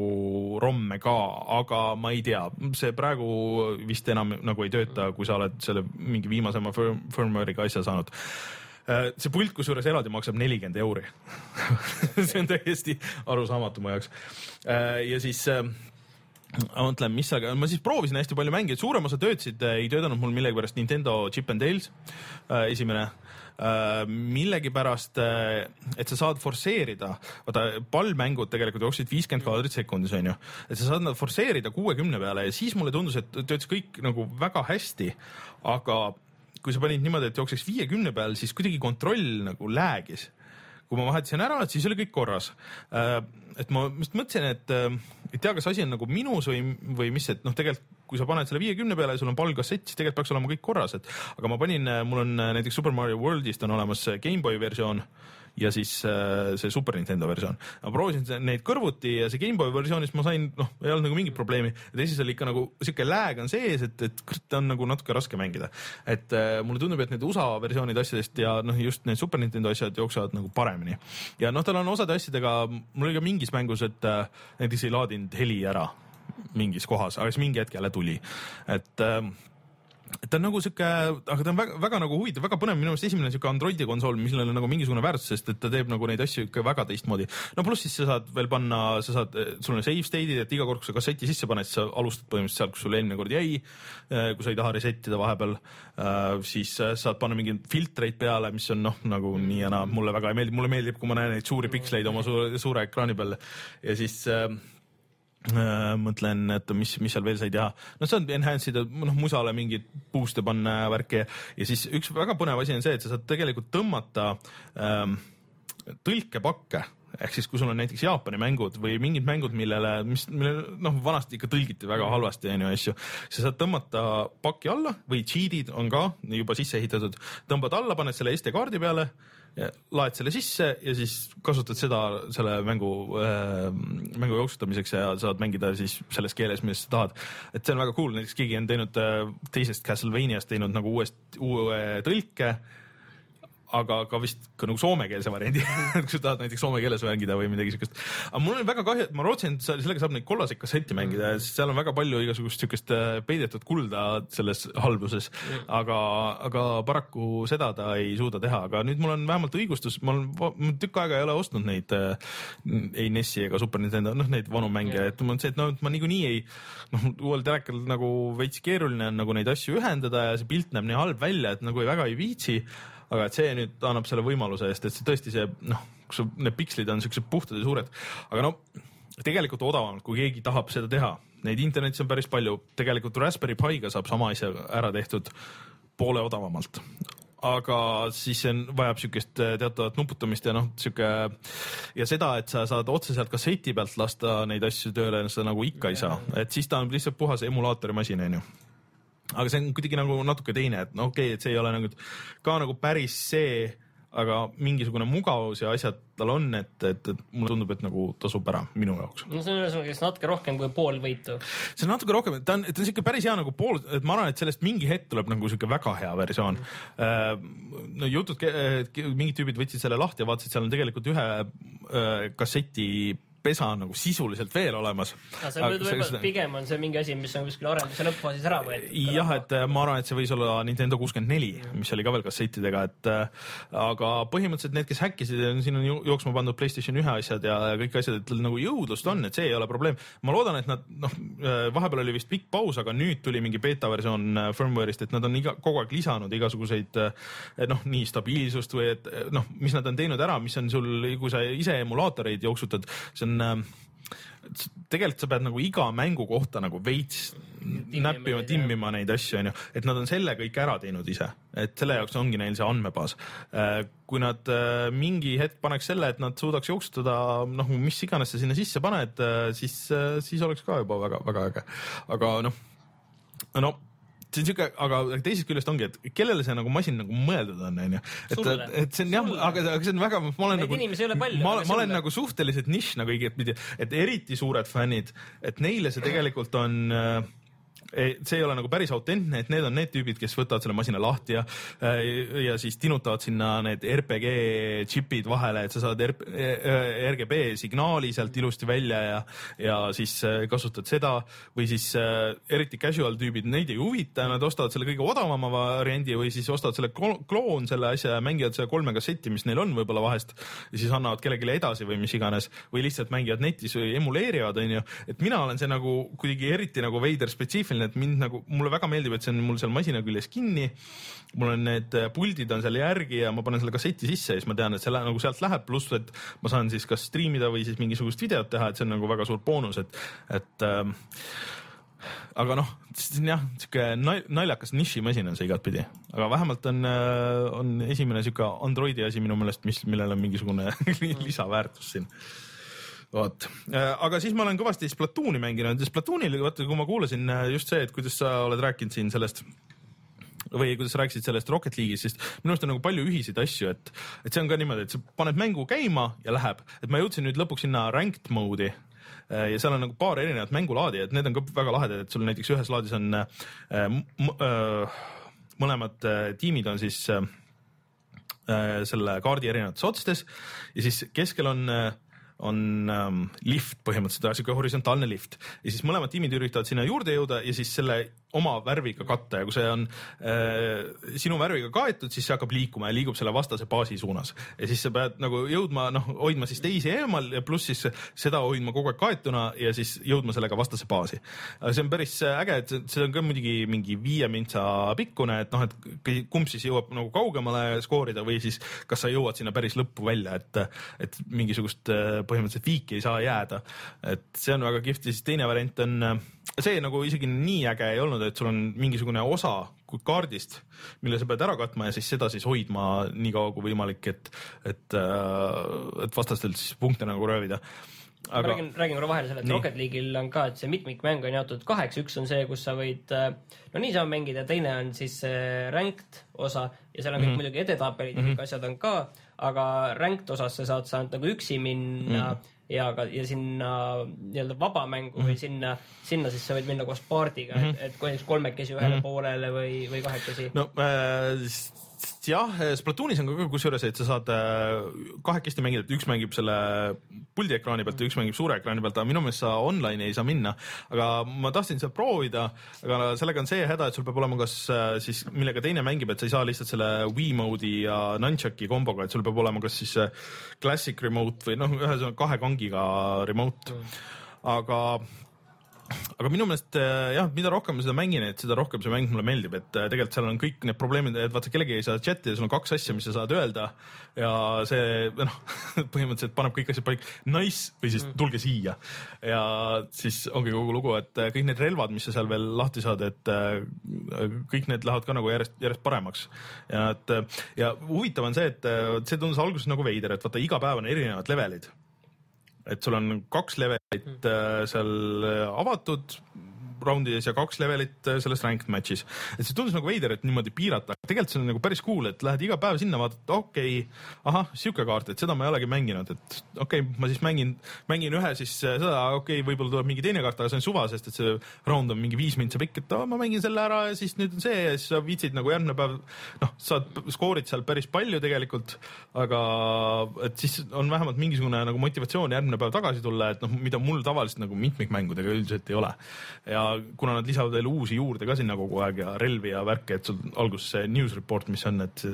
ROM-e ka, aga ma ei tea, see praegu vist enam nagu ei tööta, kui sa oled selle mingi viimasema firm, firmware'iga asja saanud äh, see pult kusjuures eraldi maksab nelikümmend euri <laughs> see on täiesti arusaamatu mu jaoks. ja siis ma mõtlen, mis seal, ma siis proovisin hästi palju mänge, suurem osa töötasid, ei töötanud mul millegipärast Nintendo Chip and Dales äh, esimene äh,. millegipärast äh,, et sa saad forsseerida, vaata pallmängud tegelikult jooksid viiskümmend kaadrit sekundis onju, et sa saad nad forsseerida kuuekümne peale ja siis mulle tundus, et töötas kõik nagu väga hästi, aga kui sa panid niimoodi, et jookseks viiekümne peal, siis kuidagi kontroll nagu läägis kui ma vahetasin ära, siis oli kõik korras. Äh, et ma just mõtlesin, et äh, ei tea, kas asi on nagu minus või, või mis, et noh, tegelikult kui sa paned selle viiekümne peale ja sul on pallkassett, siis tegelikult peaks olema kõik korras, et aga ma panin, mul on näiteks Super Mario Worldist on olemas GameBoy versioon ja siis äh, see Super Nintendo versioon. ma proovisin neid kõrvuti ja see GameBoy versioonis ma sain, noh, ei olnud nagu mingit probleemi. teises oli ikka nagu sihuke lag on sees, et, et ta on nagu natuke raske mängida. et äh, mulle tundub, et need USA versioonid asjadest ja noh, just need Super Nintendo asjad jooksevad nagu paremini. ja noh, tal on osade asjadega, mul oli ka mingis mängus, et äh, näiteks ei laadinud heli ära mingis kohas, aga siis mingi hetk jälle tuli, et äh, ta on nagu sihuke, aga ta on väga, väga nagu huvitav, väga põnev, minu meelest esimene sihuke Androidi konsool, millel on nagu mingisugune väärtus, sest et ta teeb nagu neid asju ikka väga teistmoodi. no pluss siis sa saad veel panna, sa saad, sul on save state'id, et iga kord, kui sa kasseti sisse paned, sa alustad põhimõtteliselt sealt, kus sul eelmine kord jäi. Eh, kui sa ei taha reset ida vahepeal, eh, siis saad panna mingeid filtreid peale, mis on noh, nagu nii ja naa, mulle väga ei meeldi, mulle meeldib, kui ma näen neid suuri piksleid oma suure, suure ekraani peal ja siis mõtlen, et mis, mis seal veel sai teha. no saad enhance ida, noh musale mingeid boost'e panna värki ja siis üks väga põnev asi on see, et sa saad tegelikult tõmmata ähm, tõlkepakke. Ehk siis, kui sul on näiteks Jaapani mängud või mingid mängud, millele, mis, millele noh, vanasti ikka tõlgiti väga halvasti onju asju, sa saad tõmmata paki alla või cheat'id on ka juba sisse ehitatud, tõmbad alla, paned selle SD kaardi peale laed selle sisse ja siis kasutad seda selle mängu äh,, mängu jooksutamiseks ja saad mängida siis selles keeles, milles sa tahad. et see on väga cool, näiteks keegi on teinud äh, teisest Castlevaniast teinud nagu uuest, uue tõlke aga ka vist ka nagu soomekeelse variandi <laughs> kui sa tahad näiteks soome keeles mängida või midagi siukest. aga mul on väga kahju, et ma lootsin, et sellega saab neid kollaseid kassette mängida ja seal on väga palju igasugust siukest äh, peidetud kulda selles halbuses, aga, aga paraku seda ta ei suuda teha, aga nüüd mul on vähemalt õigustus, ma olen tükk aega ei ole ostnud neid äh, ei NES-i ega Super Nintendo, noh neid vanu mänge, et mul on see, et no ma niikuinii ei, noh uuel telekal nagu veits keeruline on nagu neid asju ühendada ja see pilt näeb nii halb välja, et nagu ei, väga ei viitsi aga et see nüüd annab selle võimaluse eest, et see tõesti see noh, kus need pikslid on siuksed puhtad ja suured, aga no tegelikult odavamalt, kui keegi tahab seda teha, neid internetis on päris palju, tegelikult Raspberry Pi'ga saab sama asja ära tehtud poole odavamalt. Aga siis see vajab siukest äh, teatavat nuputamist ja noh, sihuke ja seda, et sa saad otse sealt kasseti pealt lasta neid asju tööle, seda nagu ikka ei saa, et siis ta on lihtsalt puhas emulaatorimasin, onju aga see on kuidagi nagu natuke teine, et no okei okay,, et see ei ole nagu ka nagu päris see, aga mingisugune mugavus ja asjad tal on, et, et, et mulle tundub, et nagu tasub ära minu jaoks. no see on ühesõnaga natuke rohkem kui pool võitu. see on natuke rohkem, ta on, ta on siuke päris hea nagu pool, et ma arvan, et sellest mingi hetk tuleb nagu siuke väga hea versioon mm.. no jutud, mingid tüübid võtsid selle lahti ja vaatasid, seal on tegelikult ühe kasseti pesa nagu sisuliselt veel olemas. See... pigem on see mingi asi, mis on kuskil arenduse lõppfaasis ära võetud. jah, et äh, ma arvan, et see võis olla Nintendo kuuskümmend neli, mis oli ka veel kassettidega, et äh, aga põhimõtteliselt need, kes häkkisid, siin on jooksma pandud Playstation ühe asjad ja kõik asjad, et nagu jõudlust on, et see ei ole probleem. ma loodan, et nad noh, äh, vahepeal oli vist pikk paus, aga nüüd tuli mingi beeta versioon firmware'ist, et nad on iga, kogu aeg lisanud igasuguseid noh, nii stabiilsust või et noh, mis nad on teinud ära, mis on sul, kui sa ise emulaatoreid jooksutad, see on on äh, tegelikult sa pead nagu iga mängu kohta nagu veits näppima, timmima neid asju, onju, et nad on selle kõik ära teinud ise, et selle jaoks ongi neil see andmebaas. Äh, kui nad äh, mingi hetk paneks selle, et nad suudaks jooksutada noh, mis iganes sa sinna sisse paned, siis, siis oleks ka juba väga-väga äge. aga noh, no see on siuke, aga teisest küljest ongi, et kellele see nagu masin nagu mõeldud on, onju. et, et see on jah, aga, aga see on väga, ma olen Neid nagu, ma, ma olen nagu suhteliselt nišš nagu igatpidi, et eriti suured fännid, et neile see tegelikult on äh, see ei ole nagu päris autentne, et need on need tüübid, kes võtavad selle masina lahti ja, ja siis tinutavad sinna need RPG džipid vahele, et sa saad RP, RGB signaali sealt ilusti välja ja, ja siis äh, kasutad seda või siis äh, eriti casual tüübid, neid ei huvita, nad ostavad selle kõige odavama variandi või siis ostavad selle kloon selle asja ja mängivad selle kolme kasseti, mis neil on võib-olla vahest ja siis annavad kellelegi edasi või mis iganes või lihtsalt mängivad netis või emuleerivad, onju. et mina olen see nagu kuidagi eriti nagu veider spetsiifiline selline, et mind nagu, mulle väga meeldib, et see on mul seal masina küljes kinni. mul on need äh, puldid on seal järgi ja ma panen selle kasseti sisse ja siis ma tean, et see nagu sealt läheb, pluss et ma saan siis kas striimida või siis mingisugust videot teha, et see on nagu väga suur boonus, et, et ähm, aga noh, see on jah, sihuke naljakas nišimasin on see igatpidi, aga vähemalt on, äh, on esimene sihuke Androidi asi minu meelest, mis, millel on mingisugune <laughs> lisaväärtus siin vot, äh, aga siis ma olen kõvasti Splatooni mänginud. Ja Splatoonil, vaata, kui ma kuulasin äh, just see, et kuidas sa oled rääkinud siin sellest või kuidas sa rääkisid sellest Rocket League'ist, siis minu arust on nagu palju ühiseid asju, et, et see on ka niimoodi, et sa paned mängu käima ja läheb, et ma jõudsin nüüd lõpuks sinna ranked mode'i äh, ja seal on nagu paar erinevat mängulaadi, et need on ka väga lahedad, et sul näiteks ühes laadis on äh, mõlemad tiimid on siis äh, selle kaardi erinevates otstes ja siis keskel on äh, on ähm, lift põhimõtteliselt, sihuke horisontaalne lift ja siis mõlemad tiimid üritavad sinna juurde jõuda ja siis selle oma värviga katta ja kui see on äh, sinu värviga kaetud, siis see hakkab liikuma ja liigub selle vastase baasi suunas. ja siis sa pead nagu jõudma, noh, hoidma siis teisi eemal ja pluss siis seda hoidma kogu aeg kaetuna ja siis jõudma sellega vastase baasi. see on päris äge, et see on ka muidugi mingi viie mintsa pikkune, et noh, et kumb siis jõuab nagu kaugemale skoorida või siis kas sa jõuad sinna päris lõppu välja, et, et mingisugust äh, põhimõtteliselt viiki ei saa jääda. et see on väga kihvt ja siis teine variant on, see nagu isegi nii äge ei olnud, et sul on mingisugune osa kaardist, mille sa pead ära katma ja siis seda siis hoidma nii kaua kui võimalik, et, et, äh, et vastastelt siis punkte nagu röövida aga ma räägin, räägin korra vahele selle, et nii. Rocket League'il on ka, et see mitmikmäng on jaotud kaheks, üks on see, kus sa võid äh, no niisama mängida, teine on siis ranked osa ja seal on kõik mm -hmm. muidugi edetabelid ja mm -hmm. kõik asjad on ka, aga ranked osas sa saad, saad nagu üksi minna mm ja ka, ja sinna nii-öelda vabamängu mm või mhm. sinna, sinna siis sa võid minna koos paardiga mm, -hmm. et, et kui näiteks kolmekesi ühele mm -hmm. poolele või, või kahekesi. no äh, jah, Splatoonis on ka kusjuures, et sa saad äh, kahekesti mängida, et üks mängib selle puldiekraani pealt ja üks mängib suure ekraani pealt, aga minu meelest sa online'i ei saa minna. aga ma tahtsin seda proovida, aga sellega on see häda, et sul peab olema kas äh, siis, millega teine mängib, et sa ei saa lihtsalt selle Wiimote'i ja Nunchucki komboga, et sul peab olema kas siis äh, classic remote või noh, ühesõnaga kahe kangiga remote. aga aga minu meelest äh, jah, mida rohkem ma seda mängin, et seda rohkem see mäng mulle meeldib, et äh, tegelikult seal on kõik need probleemid, et vaata kellegi ei saa chat'i ja sul on kaks asja, mis sa saad öelda. Ja see noh, <laughs> põhimõtteliselt paneb kõik asjad paika, nice või siis tulge siia. Ja siis ongi kogu lugu, et äh, kõik need relvad, mis sa seal veel lahti saad, et kõik need lähevad ka nagu järjest, järjest paremaks. Ja et ja huvitav on see, et see tundus alguses nagu veider, et vaata iga päev on erinevad levelid et sul on kaks levelit äh, seal äh, avatud raundides ja kaks levelit äh, selles ranked match'is. et see tundus nagu veider, et niimoodi piirata, aga tegelikult see on nagu päris cool, et lähed iga päev sinna, vaatad, okei okay,, ahah, sihuke kaart, et seda ma ei olegi mänginud, et okei okay,, ma siis mängin, mängin ühe siis äh, seda, okei okay,, võib-olla tuleb mingi teine kaart, aga see on suva, sest et see round on mingi viis mintsa pikk, et oh, ma mängin selle ära ja siis nüüd on see ja siis sa viitsid nagu järgmine päev, noh, saad skoorid seal päris palju tegelikult, aga et siis on vähemalt mingisugune nagu motivatsioon järgmine päev tagasi tulla, et noh, mida mul tavaliselt nagu mitmikmängudega üldiselt ei ole. ja kuna nad lisavad veel uusi juurde ka sinna kogu aeg ja relvi ja värke, et sul alguses see news report, mis on, et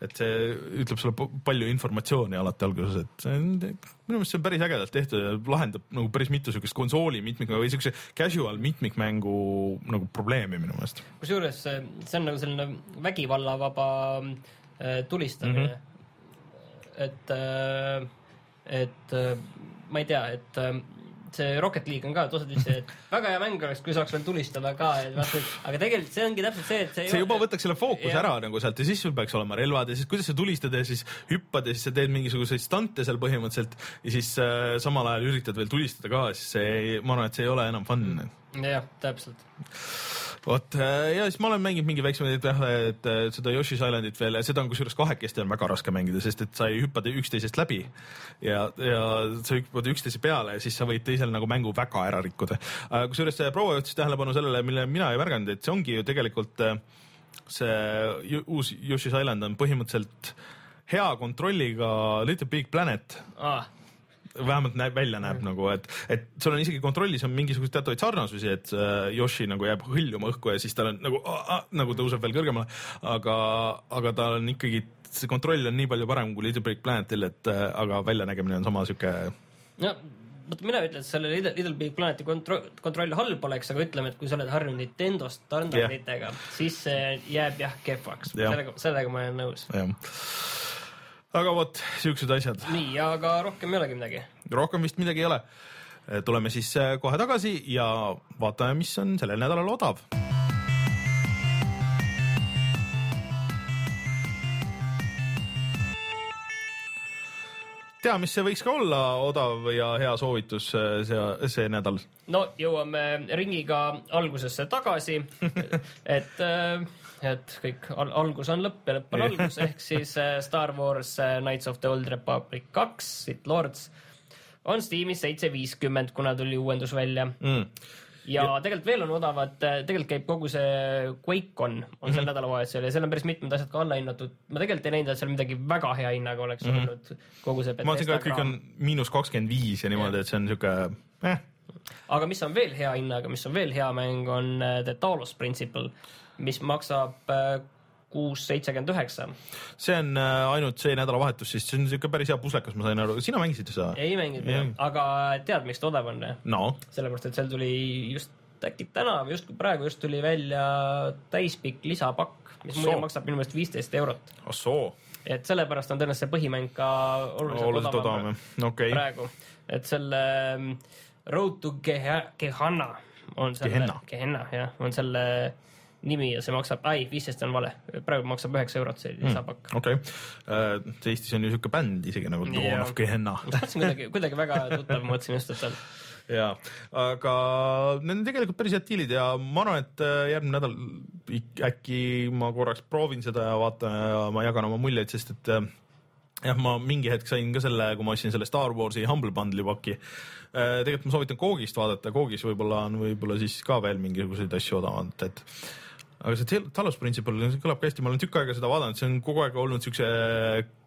et see ütleb sulle palju informatsiooni alati alguses, et minu meelest see on päris ägedalt tehtud ja lahendab nagu päris mitu siukest konsooli mitmikmängu või siukse casual mitmikmängu nagu probleemi minu meelest. kusjuures see on nagu selline vägivallavaba äh, tulistamine mm. -hmm. et, et äh, ma ei tea, et äh, see Rocket League on ka, et osad ütlesid, et väga hea mäng oleks, kui saaks veel tulistada ka, et vaata, aga tegelikult see ongi täpselt see, et see, see juba võtaks selle fookuse ära nagu sealt ja siis sul peaks olema relvad ja siis kuidas sa tulistad ja siis hüppad ja siis sa teed mingisuguseid stante seal põhimõtteliselt ja siis äh, samal ajal üritad veel tulistada ka, siis see, ma arvan, et see ei ole enam fun jah, täpselt. Vot äh, ja siis ma olen mänginud mingi väiksemaid et äh, seda Yoshi's Islandit veel ja seda on kusjuures kahekesti on väga raske mängida, sest et sa ei hüppa te- üksteisest läbi. Ja, ja sa hüppad üksteise peale ja siis sa võid teisel nagu mängu väga ära rikkuda. kusjuures see proua juhtis tähelepanu sellele, mille mina ei märganud, et see ongi ju tegelikult äh, see uus Yoshi's Island on põhimõtteliselt hea kontrolliga Little Big Planet. Ah, vähemalt näeb välja näeb nagu, et, et sul on isegi kontrollis on mingisuguseid teatavaid sarnasusi, et äh, Yoshi nagu jääb hõljuma õhku ja siis tal on nagu nagu tõuseb veel kõrgemale, aga, aga tal on ikkagi see kontroll on nii palju parem kui Little Big Planetil, et äh, aga väljanägemine on sama sihuke. no vot mina ütlen, et selle Little, Little Big Planeti kontroll, kontroll halb oleks, aga ütleme, et kui sa oled harjunud Nintendo standarditega yeah., siis see jääb jah kehvaks Jah. sellega, sellega ma olen nõus. jah, aga vot siuksed asjad, nii, aga rohkem ei olegi midagi. rohkem vist midagi ei ole. tuleme siis äh, kohe tagasi ja vaatame, mis on sellel nädalal odav tea, mis see võiks ka olla odav ja hea soovitus äh, see, see nädal. no jõuame ringiga algusesse tagasi, <laughs> et, et kõik al algus on lõpp ja lõpp on algus, ehk siis äh, Star Wars äh, Knights of the Old Republic kaks, Sith Lords on Steamis seitse viiskümmend, kuna tuli uuendus välja Mm. ja tegelikult veel on odavad, tegelikult käib kogu see QuakeCon on Mhm. sel nädalavahetusel ja seal on päris mitmed asjad ka allahinnatud. ma tegelikult ei näinud, et seal midagi väga hea hinnaga oleks mm -hmm. olnud kogu see ma mõtlesin ka, et kõik on miinus kakskümmend viis ja niimoodi, et see on sihuke eh,, aga mis on veel hea hinnaga, mis on veel hea mäng, on äh, The Talos Principle, mis maksab äh, kuus seitsekümmend üheksa. see on äh, ainult see nädalavahetus, siis see on sihuke päris hea puslekas, ma sain aru, sina mängisid seda? ei mänginud aga tead, miks ta odav on? no, sellepärast, et seal tuli just äkki täna või just praegu just tuli välja täispikk lisapakk, mis muide Soo. maksab minu meelest viisteist eurot. ahsoo, et sellepärast on tõenäoliselt see põhimäng ka oluliselt, oluliselt odavam okei, praegu, et selle mm, Road to Geha- Gehanna on selle Gehenna jah, on selle nimi ja see maksab, ei, viisteist on vale, praegu maksab üheksa eurot see lisapakk. okei. Eestis on ju sihuke bänd isegi nagu Dawn of Gehenna. Tahtsin kuidagi, kuidagi väga tuttav, mõtlesin just, et on. Ja, aga need on tegelikult päris head diilid ja ma arvan, et äh, järgmine nädal äkki ma korraks proovin seda ja vaatan ja ma jagan oma muljeid, sest et äh, jah, ma mingi hetk sain ka selle, kui ma ostsin selle Star Warsi Humble Bundle'i paki. tegelikult ma soovitan Koogist vaadata, Koogis võib-olla on võib-olla siis ka veel mingisuguseid asju odavamalt, et aga see Tal- Talos Principle kõlab ka hästi, ma olen tükk aega seda vaadanud, see on kogu aeg olnud siukse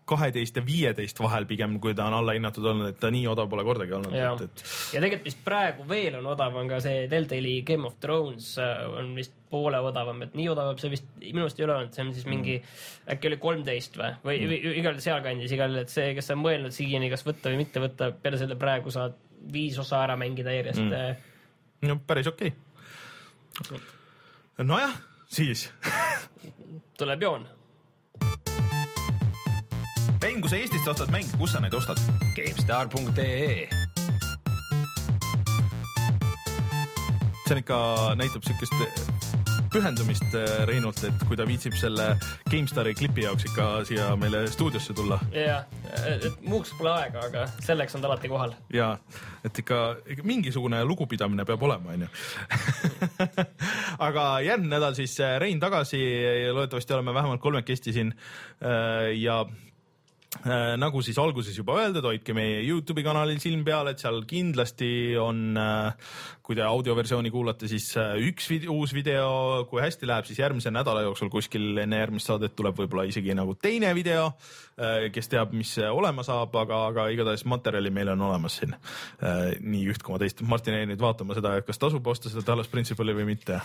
kaheteist ja viieteist vahel pigem, kui ta on allahinnatud olnud, et ta nii odav pole kordagi olnud, ja et, ja tegelikult vist praegu veel on odavam ka see Deltali Game of Thrones äh, on vist poole odavam, et nii odav see vist minu arust ei ole olnud, see on siis mingi mm. äkki oli kolmteist või, või mm. igal sealkandis igal, et see, kes on mõelnud siiani, kas võtta või mitte võtta, peale selle praegu saad viis osa ära mängida järjest mm.. no päris okei okay.. nojah, siis tuleb joon. mäng, kui sa Eestist ostad mänge, kus sa neid ostad? GameStar.ee see on ikka, näitab siukest pühendumist äh, Reinult, et kui ta viitsib selle GameStari klipi jaoks ikka siia meile stuudiosse tulla jah, et muuks pole aega, aga selleks on ta alati kohal. ja et ikka, mingisugune lugupidamine peab olema, onju. <laughs> aga järgmine nädal siis äh, Rein tagasi, loodetavasti oleme vähemalt kolmekesti siin äh, ja nagu siis alguses juba öeldud, hoidke meie Youtube'i kanalil silm peal, et seal kindlasti on, kui te audioversiooni kuulate, siis äh, üks vid uus video, kui hästi läheb, siis järgmise nädala jooksul kuskil enne järgmist saadet tuleb võib-olla isegi nagu teine video, kes teab, mis olema saab, aga, aga igatahes materjali meil on olemas siin. Äh, nii üht kui teist. Martin jäi nüüd vaatama seda, et kas tasub osta seda Talos Principle'i või mitte?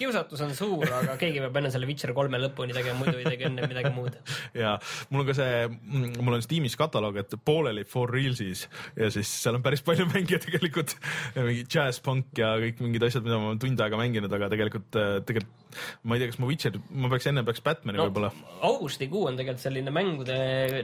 Kiusatus on suur, aga keegi peab enne selle Witcher kolme lõpuni tegema, muidu ei tee enne midagi muud. <laughs> ja mul on ka see, mul on Steamis kataloog, et pooleli For Realsis. Ja siis seal on päris palju <laughs> mänge tegelikult, mingi džässpunk ja kõik mingid asjad, mida ma olen tund aega mänginud, aga tegelikult, tegelikult ma ei tea, kas ma Witcher, ma peaks enne peaks Batman'i no. võib-olla. augustikuu on tegelikult selline mängude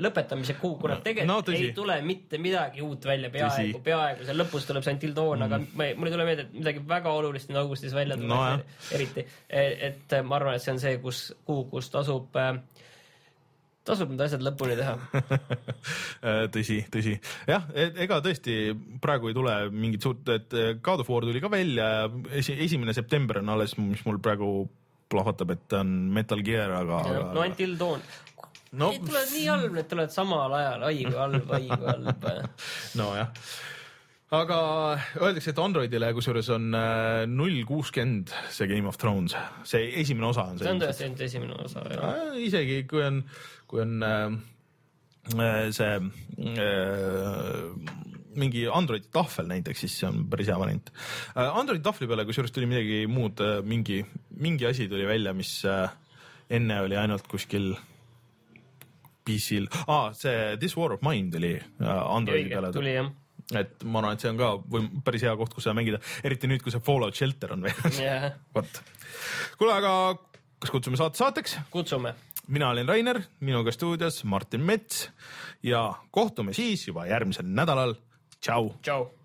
lõpetamise kuu, kuna tegelikult No tõsi. ei tule mitte midagi uut välja, peaaegu peaaegu, seal lõpus tuleb see Until Dawn mm., aga ma ei- mul ei tule meelde, et midagi väga olulist nüüd augustis välja Nojah. no,, eriti. et ma arvan, et see on see, kus, kuu, kus tasub äh, tasub need asjad lõpuni teha. <laughs> tõsi, tõsi, jah, ega tõesti praegu ei tule mingit suurt, et God of War tuli ka välja ja esi, esimene september on alles, mis mul praegu plahvatab, et on Metal Gear, aga, no Until Dawn. no Need tulevad nii halb, need tulevad samal ajal, ai kui halb, ai kui halb. <laughs> nojah. aga öeldakse, et Androidile kusjuures on äh, null kuuskümmend see Game of Thrones, see esimene osa on see. see on tõesti ainult esimene osa. Äh, isegi kui on, kui on äh, äh, see äh, mingi Androidi tahvel näiteks, siis see on päris hea variant äh,. Androidi tahvli peale kusjuures tuli midagi muud äh,, mingi, mingi asi tuli välja, mis äh, enne oli ainult kuskil PC-l ah,, see This War of Mine tuli Androidi õige peale, tuli jah. et ma arvan, et see on ka või päris hea koht, kus seda mängida, eriti nüüd, kui see Fallout Shelter on väljas. jah, <laughs> vot, kuule, aga kas kutsume saate saateks? kutsume. mina olen Rainer, minuga stuudios Martin Mets ja kohtume siis juba järgmisel nädalal. tšau. tšau